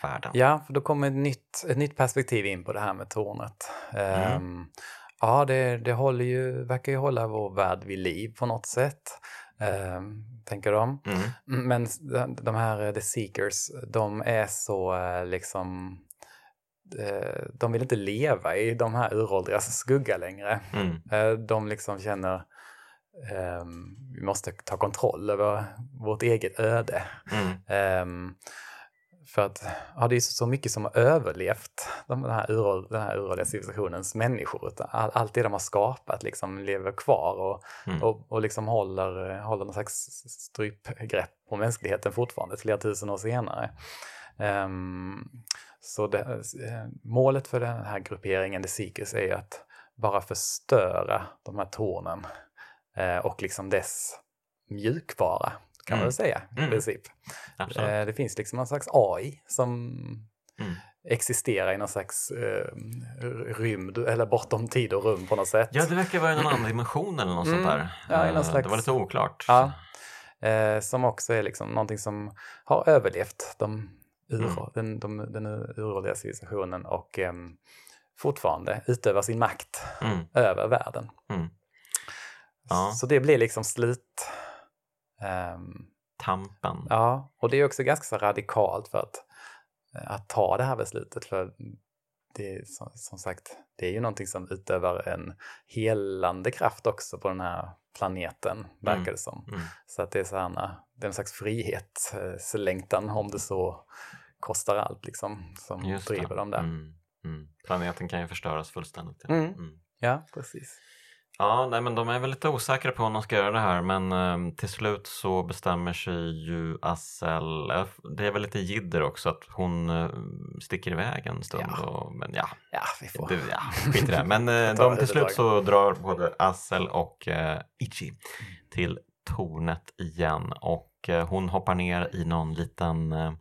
världen. Ja, för då kommer ett nytt, ett nytt perspektiv in på det här med tornet. Mm. Ehm, ja, det, det håller ju, verkar ju hålla vår värld vid liv på något sätt, ehm, tänker de. Mm. Men de- här eh, The Seekers, de är så eh, liksom... eh, De vill inte leva i de här uråldrigas skugga längre. Mm. Eh, De liksom känner ehm, vi måste ta kontroll över vårt eget öde. Mm. Ehm, för att ja, det är så mycket som har överlevt den här, urhåll, den här uråldriga civilisationens människor. All, allt det de har skapat liksom lever kvar och, mm. och, och liksom håller, håller någon slags strypgrepp på mänskligheten fortfarande flera tusen år senare. Um, så det, eh, målet för den här grupperingen, The Seekers, är att bara förstöra de här tornen eh, och liksom dess mjukvara kan mm. man väl säga i mm. princip. Absolut. Eh, det finns liksom någon slags AI som mm. existerar i någon slags eh, rymd eller bortom tid och rum på något sätt. Ja, det verkar vara i någon annan dimension eller något sånt mm. där. Ja, slags... Det var lite oklart. Ja. Eh, som också är liksom någonting som har överlevt de ur, mm. den, de, den uråldriga civilisationen och eh, fortfarande utövar sin makt mm. över världen. Mm. Ja. Så det blir liksom slut Um, Tampen. Ja, och det är också ganska så radikalt för att, eh, att ta det här beslutet. För det är som, som sagt, det är ju någonting som utövar en helande kraft också på den här planeten, mm. verkar det som. Mm. Så att det är, så här, det är en slags frihetslängtan om det så kostar allt liksom, som Just driver det. dem där. Mm. mm. Planeten kan ju förstöras fullständigt. Ja, mm. Ja precis. Ja, nej, men de är väl lite osäkra på om de ska göra det här men eh, till slut så bestämmer sig ju Assel, det är väl lite jidder också att hon eh, sticker iväg en stund. Ja. Och, men ja, ja vi får. Det, ja, skit i det. Men eh, de, till slut så drar både Assel och eh, Ichi till tornet igen och eh, hon hoppar ner i någon liten eh,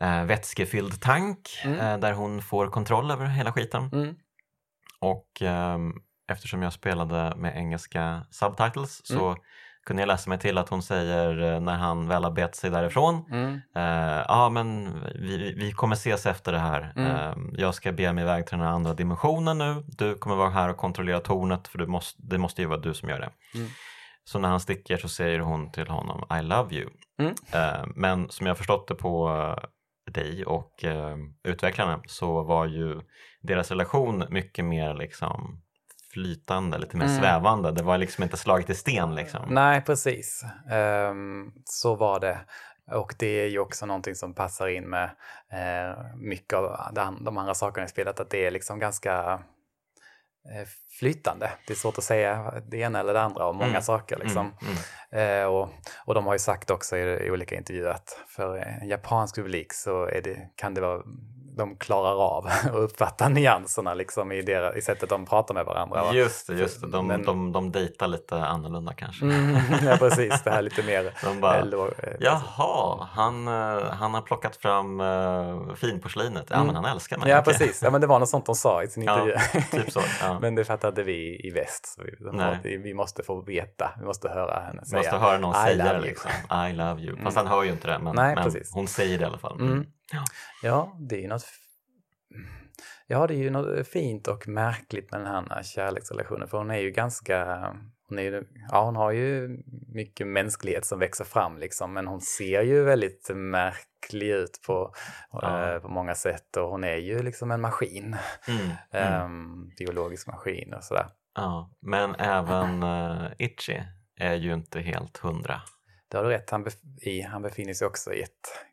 eh vätskefylld tank mm. där hon får kontroll över hela skiten. Mm. Och ehm, eftersom jag spelade med engelska subtitles mm. så kunde jag läsa mig till att hon säger eh, när han väl har bett sig därifrån, mm. eh, ja men vi, vi kommer ses efter det här. Mm. Eh, jag ska be mig iväg till den här andra dimensionen nu. Du kommer vara här och kontrollera tornet för du måste, det måste ju vara du som gör det. Mm. Så när han sticker så säger hon till honom I love you. Mm. Eh, men som jag förstått det på dig och eh, utvecklarna så var ju deras relation mycket mer liksom flytande, lite mer mm. svävande. Det var liksom inte slaget i sten liksom. Nej, precis. Um, så var det. Och det är ju också någonting som passar in med eh, mycket av de andra sakerna i spelet, att det är liksom ganska eh, flytande. Det är svårt att säga det ena eller det andra om många mm. saker. Liksom. Mm. mm. Eh, och, och de har ju sagt också i, i olika intervjuer att för en japansk publik så det, kan det vara de klarar av att uppfatta nyanserna liksom i, deras, i sättet de pratar med varandra. Va? Just det, just det. De, Men, de, de dejtar lite annorlunda kanske. Mm, ja precis, det här lite mer de bara, LO, eh, Jaha, han, uh, han har plockat fram uh, finporslinet. Ja mm. men han älskar mig. Ja okay. precis, ja, men det var något sånt de sa i sin intervju. Ja, typ så, ja. men det fattade vi i väst. Så vi, vi måste få veta, vi måste höra henne säga Vi måste höra någon säga det liksom. I love you. Fast mm. han hör ju inte det men, Nej, men hon säger det i alla fall. Mm. Ja. ja, det är något Ja, det är ju något fint och märkligt med den här kärleksrelationen för hon är ju ganska, hon, är ju, ja, hon har ju mycket mänsklighet som växer fram liksom men hon ser ju väldigt märklig ut på, ja. eh, på många sätt och hon är ju liksom en maskin, mm. Mm. Um, biologisk maskin och sådär. Ja, men även uh, Itchy är ju inte helt hundra. Det har du rätt, han, bef i, han befinner sig också i ett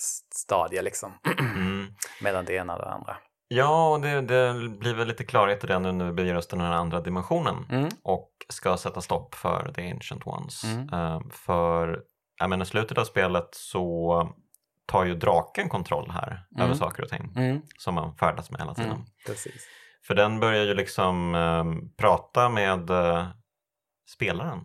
gränsstadie liksom. Mm. Mellan det ena och det andra. Ja, det, det blir väl lite klarhet i det nu när vi beger oss till den här andra dimensionen mm. och ska sätta stopp för The Ancient Ones. Mm. Uh, för jag menar, i slutet av spelet så tar ju draken kontroll här mm. över saker och ting mm. som man färdas med hela tiden. Mm. För den börjar ju liksom uh, prata med uh, spelaren.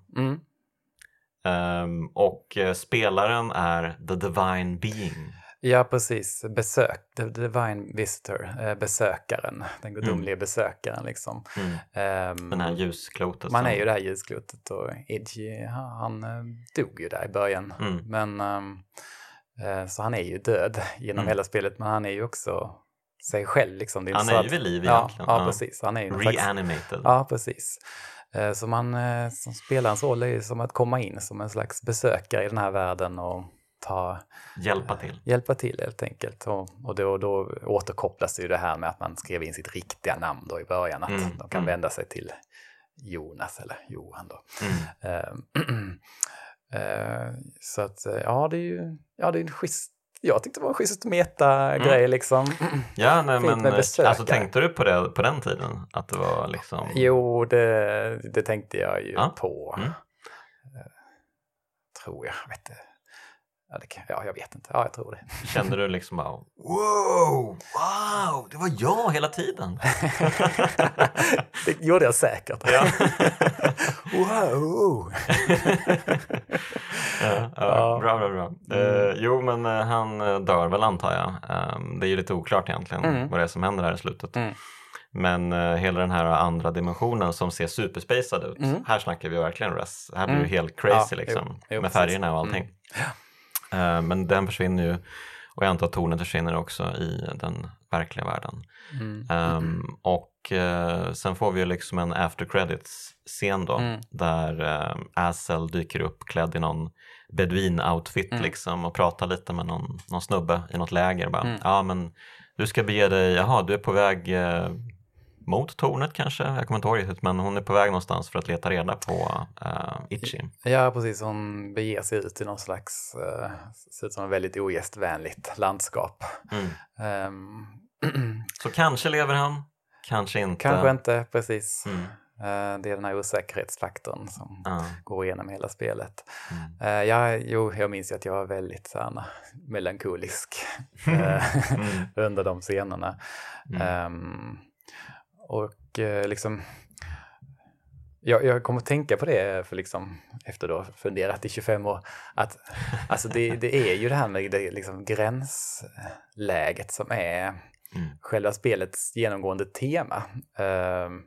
Um, och uh, spelaren är the divine being. Ja, precis. Besök, the divine visitor, eh, besökaren, den gudomliga mm. besökaren. Liksom. Mm. Um, den här ljusklotet. Man som... är ju det här ljusklotet och Idji, han, eh, dog ju där i början. Mm. Men, um, så han är ju död genom mm. hela spelet, men han är ju också sig själv. Liksom. Är han är ju vid liv egentligen. Ja, ja, precis. Han är ju Reanimated. Slags, ja, precis. Så man som spelarens roll är ju som att komma in som en slags besökare i den här världen och ta, hjälpa till. Hjälpa till helt enkelt. Och, och då, då återkopplas ju det här med att man skrev in sitt riktiga namn då i början, att mm. de kan mm. vända sig till Jonas eller Johan då. Mm. Uh, så att ja, det är ju ja, det är en schysst jag tyckte det var en schysst meta-grej Mm. liksom. Ja, nej, men eh, alltså, tänkte du på det på den tiden? Att det var liksom... Jo, det, det tänkte jag ju Ja. på. Mm. Eh, Tror jag. Vet inte. Ja, det kan, ja, jag vet inte. Ja, jag tror det. Kände du liksom bara wow, wow, det var jag hela tiden? det gjorde jag säkert. Ja. wow! Ja, ja, Ja. Bra, bra, bra. Eh, jo, men eh, han eh, dör väl antar jag. Ehm, det är ju lite oklart egentligen Mm. vad det är som händer här i slutet. Mm. Men eh, hela den här andra dimensionen som ser superspacad ut. Mm. Här snackar vi verkligen res. Här blir Mm. det helt crazy Ja, liksom. jo, jo, med precis. färgerna och allting. Eh, men den försvinner ju. Och jag antar att tornet försvinner också i den verkliga världen. Mm. Ehm, och eh, sen får vi ju liksom en after credits-scen då Mm. där uh, Assel dyker upp klädd i någon beduin-outfit Mm. liksom och pratar lite med någon, någon snubbe i något läger. Bara, Mm. Ja men du ska bege dig, jaha du är på väg eh, mot tornet kanske, jag kommer inte ihåg riktigt men hon är på väg någonstans för att leta reda på uh, Itchy. Ja, precis. Hon beger sig ut i någon slags, uh, ser ut som ett väldigt ogästvänligt landskap. Mm. Ehm, Så kanske lever han, kanske inte. kanske inte, precis. Mm. Eh, det är den här osäkerhetsfaktorn som Ja. går igenom hela spelet. Mm. Uh, ja, jo, jag minns ju att jag var väldigt så melankolisk Mm. under de scenerna. Mm. Ehm, och eh, liksom, jag, jag kommer att tänka på det för liksom, efter att ha funderat i 25 år. Att, alltså det, det är ju det här med det liksom gränsläget som är Mm. själva spelets genomgående tema. Ehm,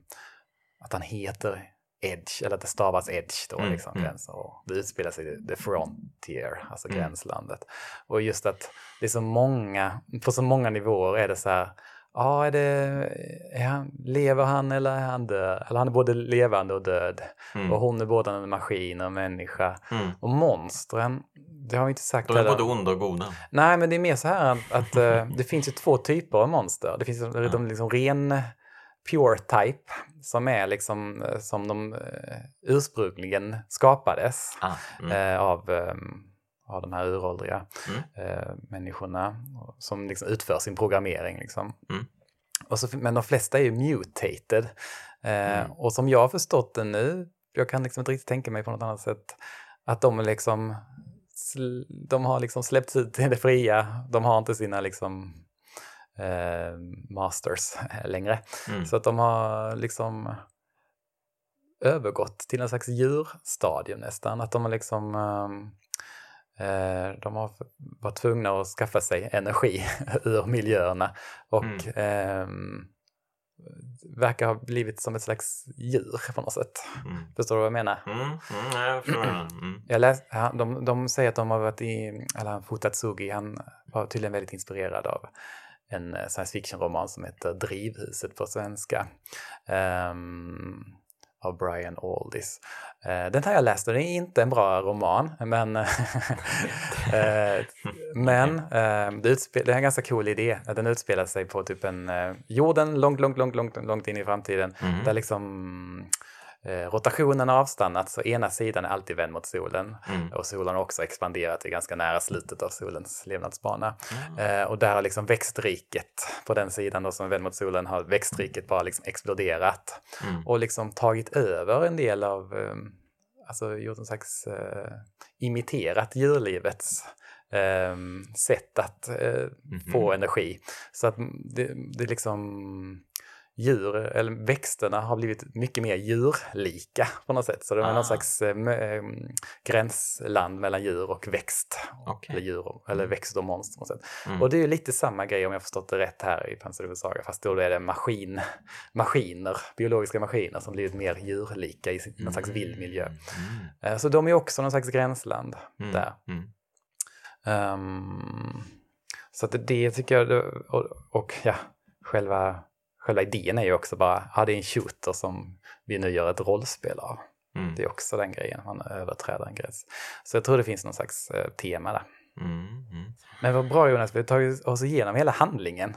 att han heter Edge, eller att det stavas Edge då, Mm, liksom mm. gränsen. Och det utspelar sig i The Frontier, alltså Mm. gränslandet. Och just att det är så många, på så många nivåer är det så här, ja, är det, är han, lever han eller är han död? Eller han är både levande och död. Mm. Och hon är både en maskin och en människa. Mm. Och monstren, det har vi inte sagt De är heller. både onda och goda. Nej, men det är mer så här att, att eh, det finns ju två typer av monster. Det finns ju de liksom ren pure type som är liksom eh, som de eh, ursprungligen skapades Ah, mm. av, eh, av de här uråldriga Mm. eh, människorna som liksom utför sin programmering. Liksom. Mm. Och så, men de flesta är ju mutated. Eh, Mm. Och som jag har förstått det nu, jag kan liksom inte riktigt tänka mig på något annat sätt, att de liksom de har liksom släppts ut i det fria, de har inte sina liksom eh, masters längre. Mm. Så att de har liksom övergått till en slags djurstadium nästan. Att de har liksom ehm, eh, de har varit tvungna att skaffa sig energi ur miljöerna och Mm. ehm, verkar ha blivit som ett slags djur på något sätt. Mm. Förstår du vad jag menar? Mm. Mm. Jag förstår. Mm. Jag läs, de, de säger att de har varit i, eller han Futatsugi, han var tydligen väldigt inspirerad av en eh, science fiction-roman som heter Drivhuset på svenska. ehm, av Brian Aldiss. Eh, den har jag läst och det är inte en bra roman, men, eh, men eh, det, är en ganska cool idé. Den utspelar sig på typ en jorden långt, långt, långt, långt, långt in i framtiden Mm. där liksom rotationen har avstannat så ena sidan är alltid vänd mot solen Mm. och solen har också expanderat till ganska nära slutet av solens levnadsbana. Mm. Eh, och där har liksom växtriket på den sidan då som är vänd mot solen har växtriket bara liksom exploderat Mm. och liksom tagit över en del av, eh, alltså gjort en slags eh, imiterat djurlivets eh, sätt att eh, Mhm. få energi. Så att det, det liksom djur, eller växterna har blivit mycket mer djurlika på något sätt. Så det är Ah. någon slags eh, eh, gränsland mellan djur och växt. Okej. Eller, djur, och- eller växt och monster på något sätt. Mm. Och det är lite samma grej om jag förstått det rätt här i Panzer Saga, fast då är det maskin, maskiner, biologiska maskiner som blivit mer djurlika i någon slags vild miljö. Mm. Eh, Så de är också någon slags gränsland Mm. där. Mm. Ehm, så att det, det tycker jag, och, och ja, själva, själva idén är ju också bara, ja det är en shooter som vi nu gör ett rollspel av. Mm. Det är också den grejen, man överträder en gräns. Så jag tror det finns någon slags eh, tema där. Mm. Mm. Men vad bra Jonas, vi har tagit oss igenom hela handlingen.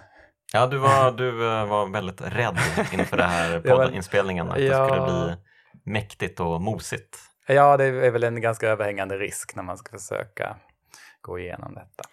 Ja, du var, du eh, var väldigt rädd inför det här poddinspelningen, att det Ja. skulle bli mäktigt och mosigt. Ja, det är väl en ganska överhängande risk när man ska försöka gå igenom detta.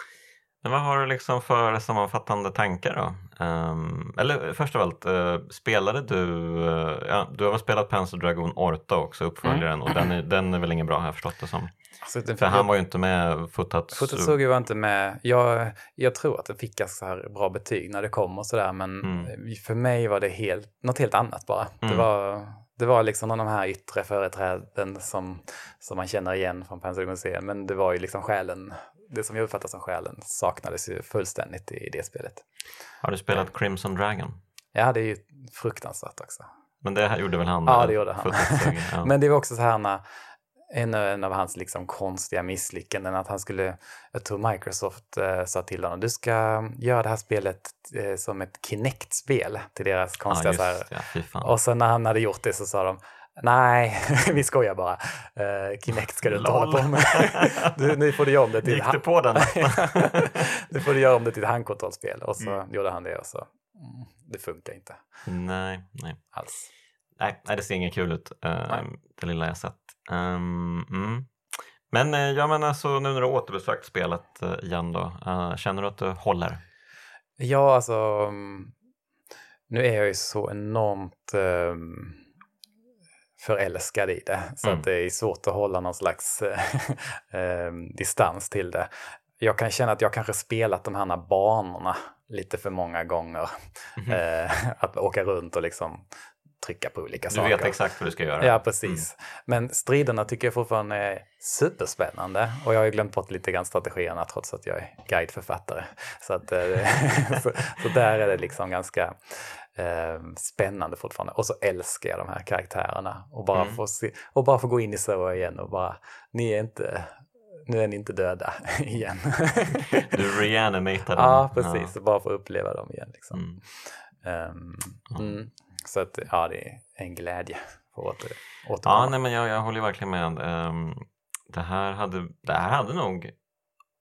Men vad har du liksom för sammanfattande tankar då? Um, eller först av allt, uh, spelade du, uh, ja, du har väl spelat Panzer Dragon Orta också, uppföljaren, mm. och den är, den är väl ingen bra har jag förstått det som. Alltså, för han var ju inte med, Futatsu. Futatsugi var inte med. Jag, jag tror att det fick så här bra betyg när det kom och sådär, men mm. för mig var det helt, något helt annat bara. Mm. Det var det var liksom de här yttre företräden som, som man känner igen från Panzer Museum, men det var ju liksom själen det som jag uppfattar som själen saknades ju fullständigt i det spelet. Har du spelat Crimson Dragon? Ja, det är ju fruktansvärt också. Men det gjorde väl han? Ja, det gjorde han. ja. Men det var också så här när en, en av hans liksom konstiga misslyckanden att han skulle, jag tror Microsoft eh, sa till honom, du ska göra det här spelet eh, som ett Kinect-spel till deras konstiga ja, just, så ja, Och sen när han hade gjort det så sa de, Nej, vi skojar bara. Uh, Kinect ska du inte hålla på med. du, nu får du göra om det till... Gick du på den? nu får du göra om det till ett handkontrollspel. Och så mm. gjorde han det och så, mm, det funkar inte. Nej, nej. Alls. Nej, nej det ser inget kul ut, uh, det lilla jag sett. Um, mm. Men uh, ja, men alltså, nu när du återbesökt spelet uh, igen då, känner du att du håller? Ja, alltså, mm, nu är jag ju så enormt um, förälskad i det. Så mm. att det är svårt att hålla någon slags eh, distans till det. Jag kan känna att jag kanske spelat de här banorna lite för många gånger. Mm. Eh, att åka runt och liksom trycka på olika du saker. Du vet exakt vad du ska göra. Ja, precis. Mm. Men striderna tycker jag fortfarande är superspännande och jag har ju glömt bort lite grann strategierna trots att jag är guideförfattare. Så, att, eh, så, så, där är det liksom ganska eh, spännande fortfarande. Och så älskar jag de här karaktärerna och bara, mm. få, se, och bara få gå in i så igen och bara, ni är inte nu är ni inte döda igen. du reanimatar dem. Ja, precis. Ja. Bara få uppleva dem igen. Liksom. Mm. Um, mm. Så att, ja, det är en glädje för åter, återkomma. Ja, nej, men jag, jag håller verkligen med. Um, det, här hade, det här hade nog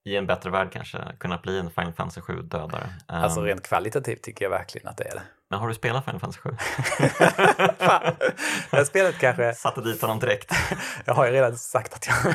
i en bättre värld kanske kunnat bli en Final Fantasy 7 dödare. Alltså rent kvalitativt tycker jag verkligen att det är det. Men har du spelat Final Fantasy 7? jag har spelat kanske... Satte dit honom direkt. jag har ju redan sagt att jag...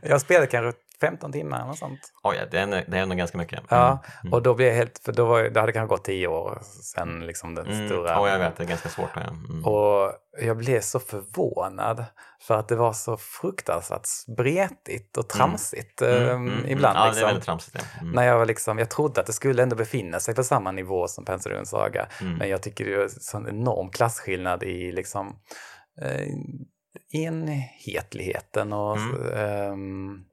jag har spelat kanske 15 timmar eller sånt. Oj, ja, det är, det är ändå ganska mycket. Mm. Ja, och då blev jag helt, för då var, det hade kanske gått 10 år sedan liksom den mm. stora... Ja, jag vet, det är ganska svårt. Ja. Mm. Och jag blev så förvånad för att det var så fruktansvärt spretigt och mm. tramsigt eh, ibland. Ja, liksom. det är väldigt tramsigt. Ja. När jag, var liksom, jag trodde att det skulle ändå befinna sig på samma nivå som Pensadon Saga, men jag tycker det är en sån enorm klasskillnad i liksom eh, enhetligheten och um,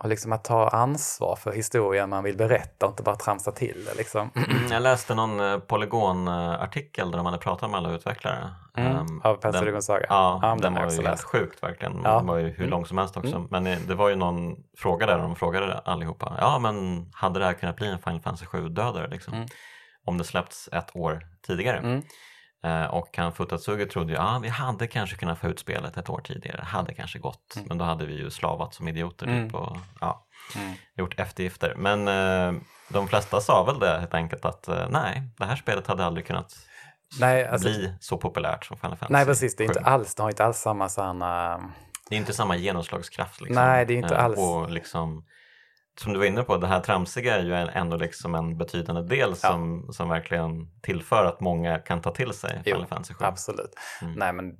och liksom att ta ansvar för historien man vill berätta och inte bara tramsa till det. Liksom. Jag läste någon eh, Polygon-artikel där de hade pratat med alla utvecklare. Mm, um, av Pensadon Saga? Ja, ja den, den var ju helt sjukt verkligen. Ja. Den var ju hur mm. lång som helst också. Mm. Men det var ju någon fråga där de frågade allihopa. Ja, men hade det här kunnat bli en Final Fantasy 7-dödare liksom? Mm. Om det släppts ett år tidigare? Eh, och han Futatsugi trodde ju att ah, vi hade kanske kunnat få ut spelet ett år tidigare, hade kanske gått, mm. men då hade vi ju slavat som idioter typ mm. och ja, mm. gjort eftergifter. Men eh, de flesta sa väl det helt enkelt att eh, nej, det här spelet hade aldrig kunnat nej, alltså, bli så populärt som Final Fantasy Nej precis, det, är inte alls, det har inte alls samma sådana... Det är inte samma genomslagskraft. Liksom. Nej, det är inte alls. Och liksom, som du var inne på, det här tramsiga är ju ändå liksom en betydande del som, ja. som verkligen tillför att många kan ta till sig Final Fantasy 7. Absolut. Mm. Nej men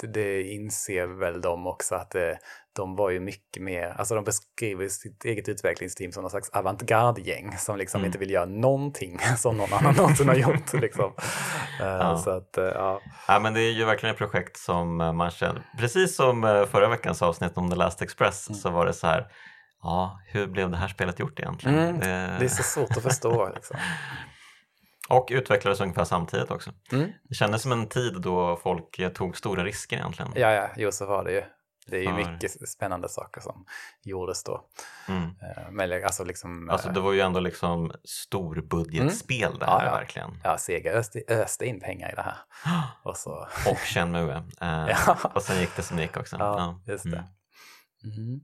det, det, inser väl de också att det, de var ju mycket mer, alltså de beskriver sitt eget utvecklingsteam som någon slags avantgardgäng som liksom mm. inte vill göra någonting som någon annan någonsin har gjort. Liksom. Uh, ja. Så att, uh, ja. ja. men det är ju verkligen ett projekt som man känner, precis som förra veckans avsnitt om The Last Express mm. så var det så här ja, hur blev det här spelet gjort egentligen? Mm, det... det... är så svårt att förstå. Liksom. Och utvecklades ungefär samtidigt också. Mm. Det kändes som en tid då folk tog stora risker egentligen. Ja, ja, jo så var det ju. Det är ju För... mycket spännande saker som gjordes då. Mm. Eh, men alltså, liksom, alltså det var ju ändå liksom storbudgetspel mm. det här ja, ja. verkligen. Ja, Sega öste, öste in pengar i det här. Och, så... och Shenmue. Eh, ja. Och sen gick det som det gick också. Ja, just det. Mm.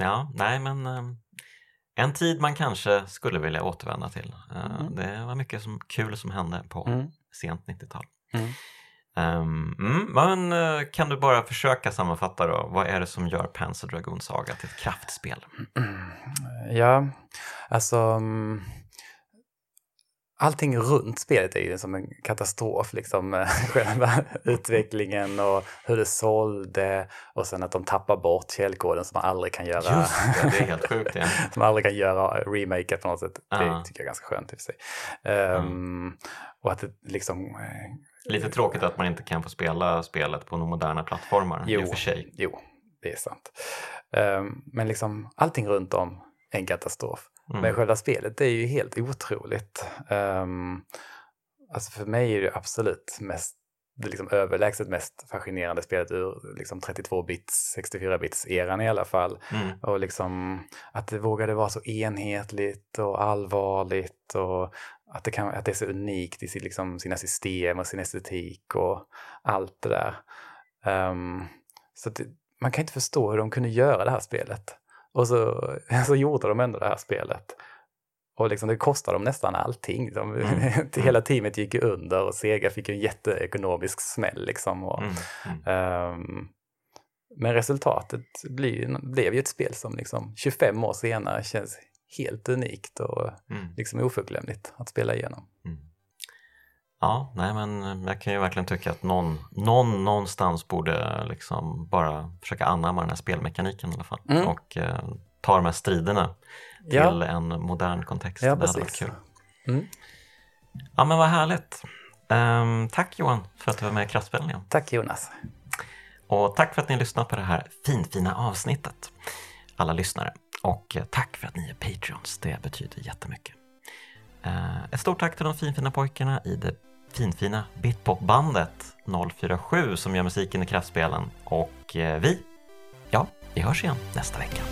Mm. Ja, nej men ehm, en tid man kanske skulle vilja återvända till. Eh, mm. Det var mycket som, kul som hände på mm. sent 90-tal. Mm. Um, men eh, kan du bara försöka sammanfatta då, vad är det som gör Panzer Dragoon Saga till ett kraftspel? Ja, alltså mm, allting runt spelet är ju som en katastrof. Liksom, själva utvecklingen och hur det sålde och sen att de tappar bort källkoden som man aldrig kan göra. Just det, det är helt sjukt. Ja. som man aldrig kan göra remake på något sätt. Det uh. tycker jag är ganska skönt i och för sig. Um, mm. Och att det liksom... Eh, Lite tråkigt att man inte kan få spela spelet på några moderna plattformar jo, i och för sig. Jo, det är sant. Um, men liksom allting runt om är en katastrof. Mm. Men själva spelet är ju helt otroligt. Um, alltså för mig är det absolut mest det liksom överlägset mest fascinerande spelet ur liksom 32-bits, 64-bits-eran i alla fall. Mm. Och liksom att det vågade vara så enhetligt och allvarligt och att det, kan, att det är så unikt i sin, liksom, sina system och sin estetik och allt det där. Um, så det, man kan inte förstå hur de kunde göra det här spelet. Och så, så gjorde de ändå det här spelet. Och liksom det kostade dem nästan allting. De, mm. hela teamet gick under och Sega fick en jätteekonomisk smäll. Liksom och, mm. Mm. Um, men resultatet blir, blev ju ett spel som liksom 25 år senare känns helt unikt och mm. liksom oförglömligt att spela igenom. Ja, nej men jag kan ju verkligen tycka att någon, någon någonstans borde liksom bara försöka anamma den här spelmekaniken i alla fall mm. och eh, ta de här striderna till ja. en modern kontext. Ja, det hade varit kul. Mm. Ja men vad härligt. Um, tack Johan för att du var med i Kraftspelningen. Tack Jonas. Och tack för att ni lyssnat på det här finfina avsnittet, alla lyssnare. Och eh, tack för att ni är Patreons, det betyder jättemycket. Uh, ett stort tack till de finfina pojkarna i det finfina Bitpop-bandet 047 som gör musiken i Kraftspelen. Och eh, vi, ja, vi hörs igen nästa vecka.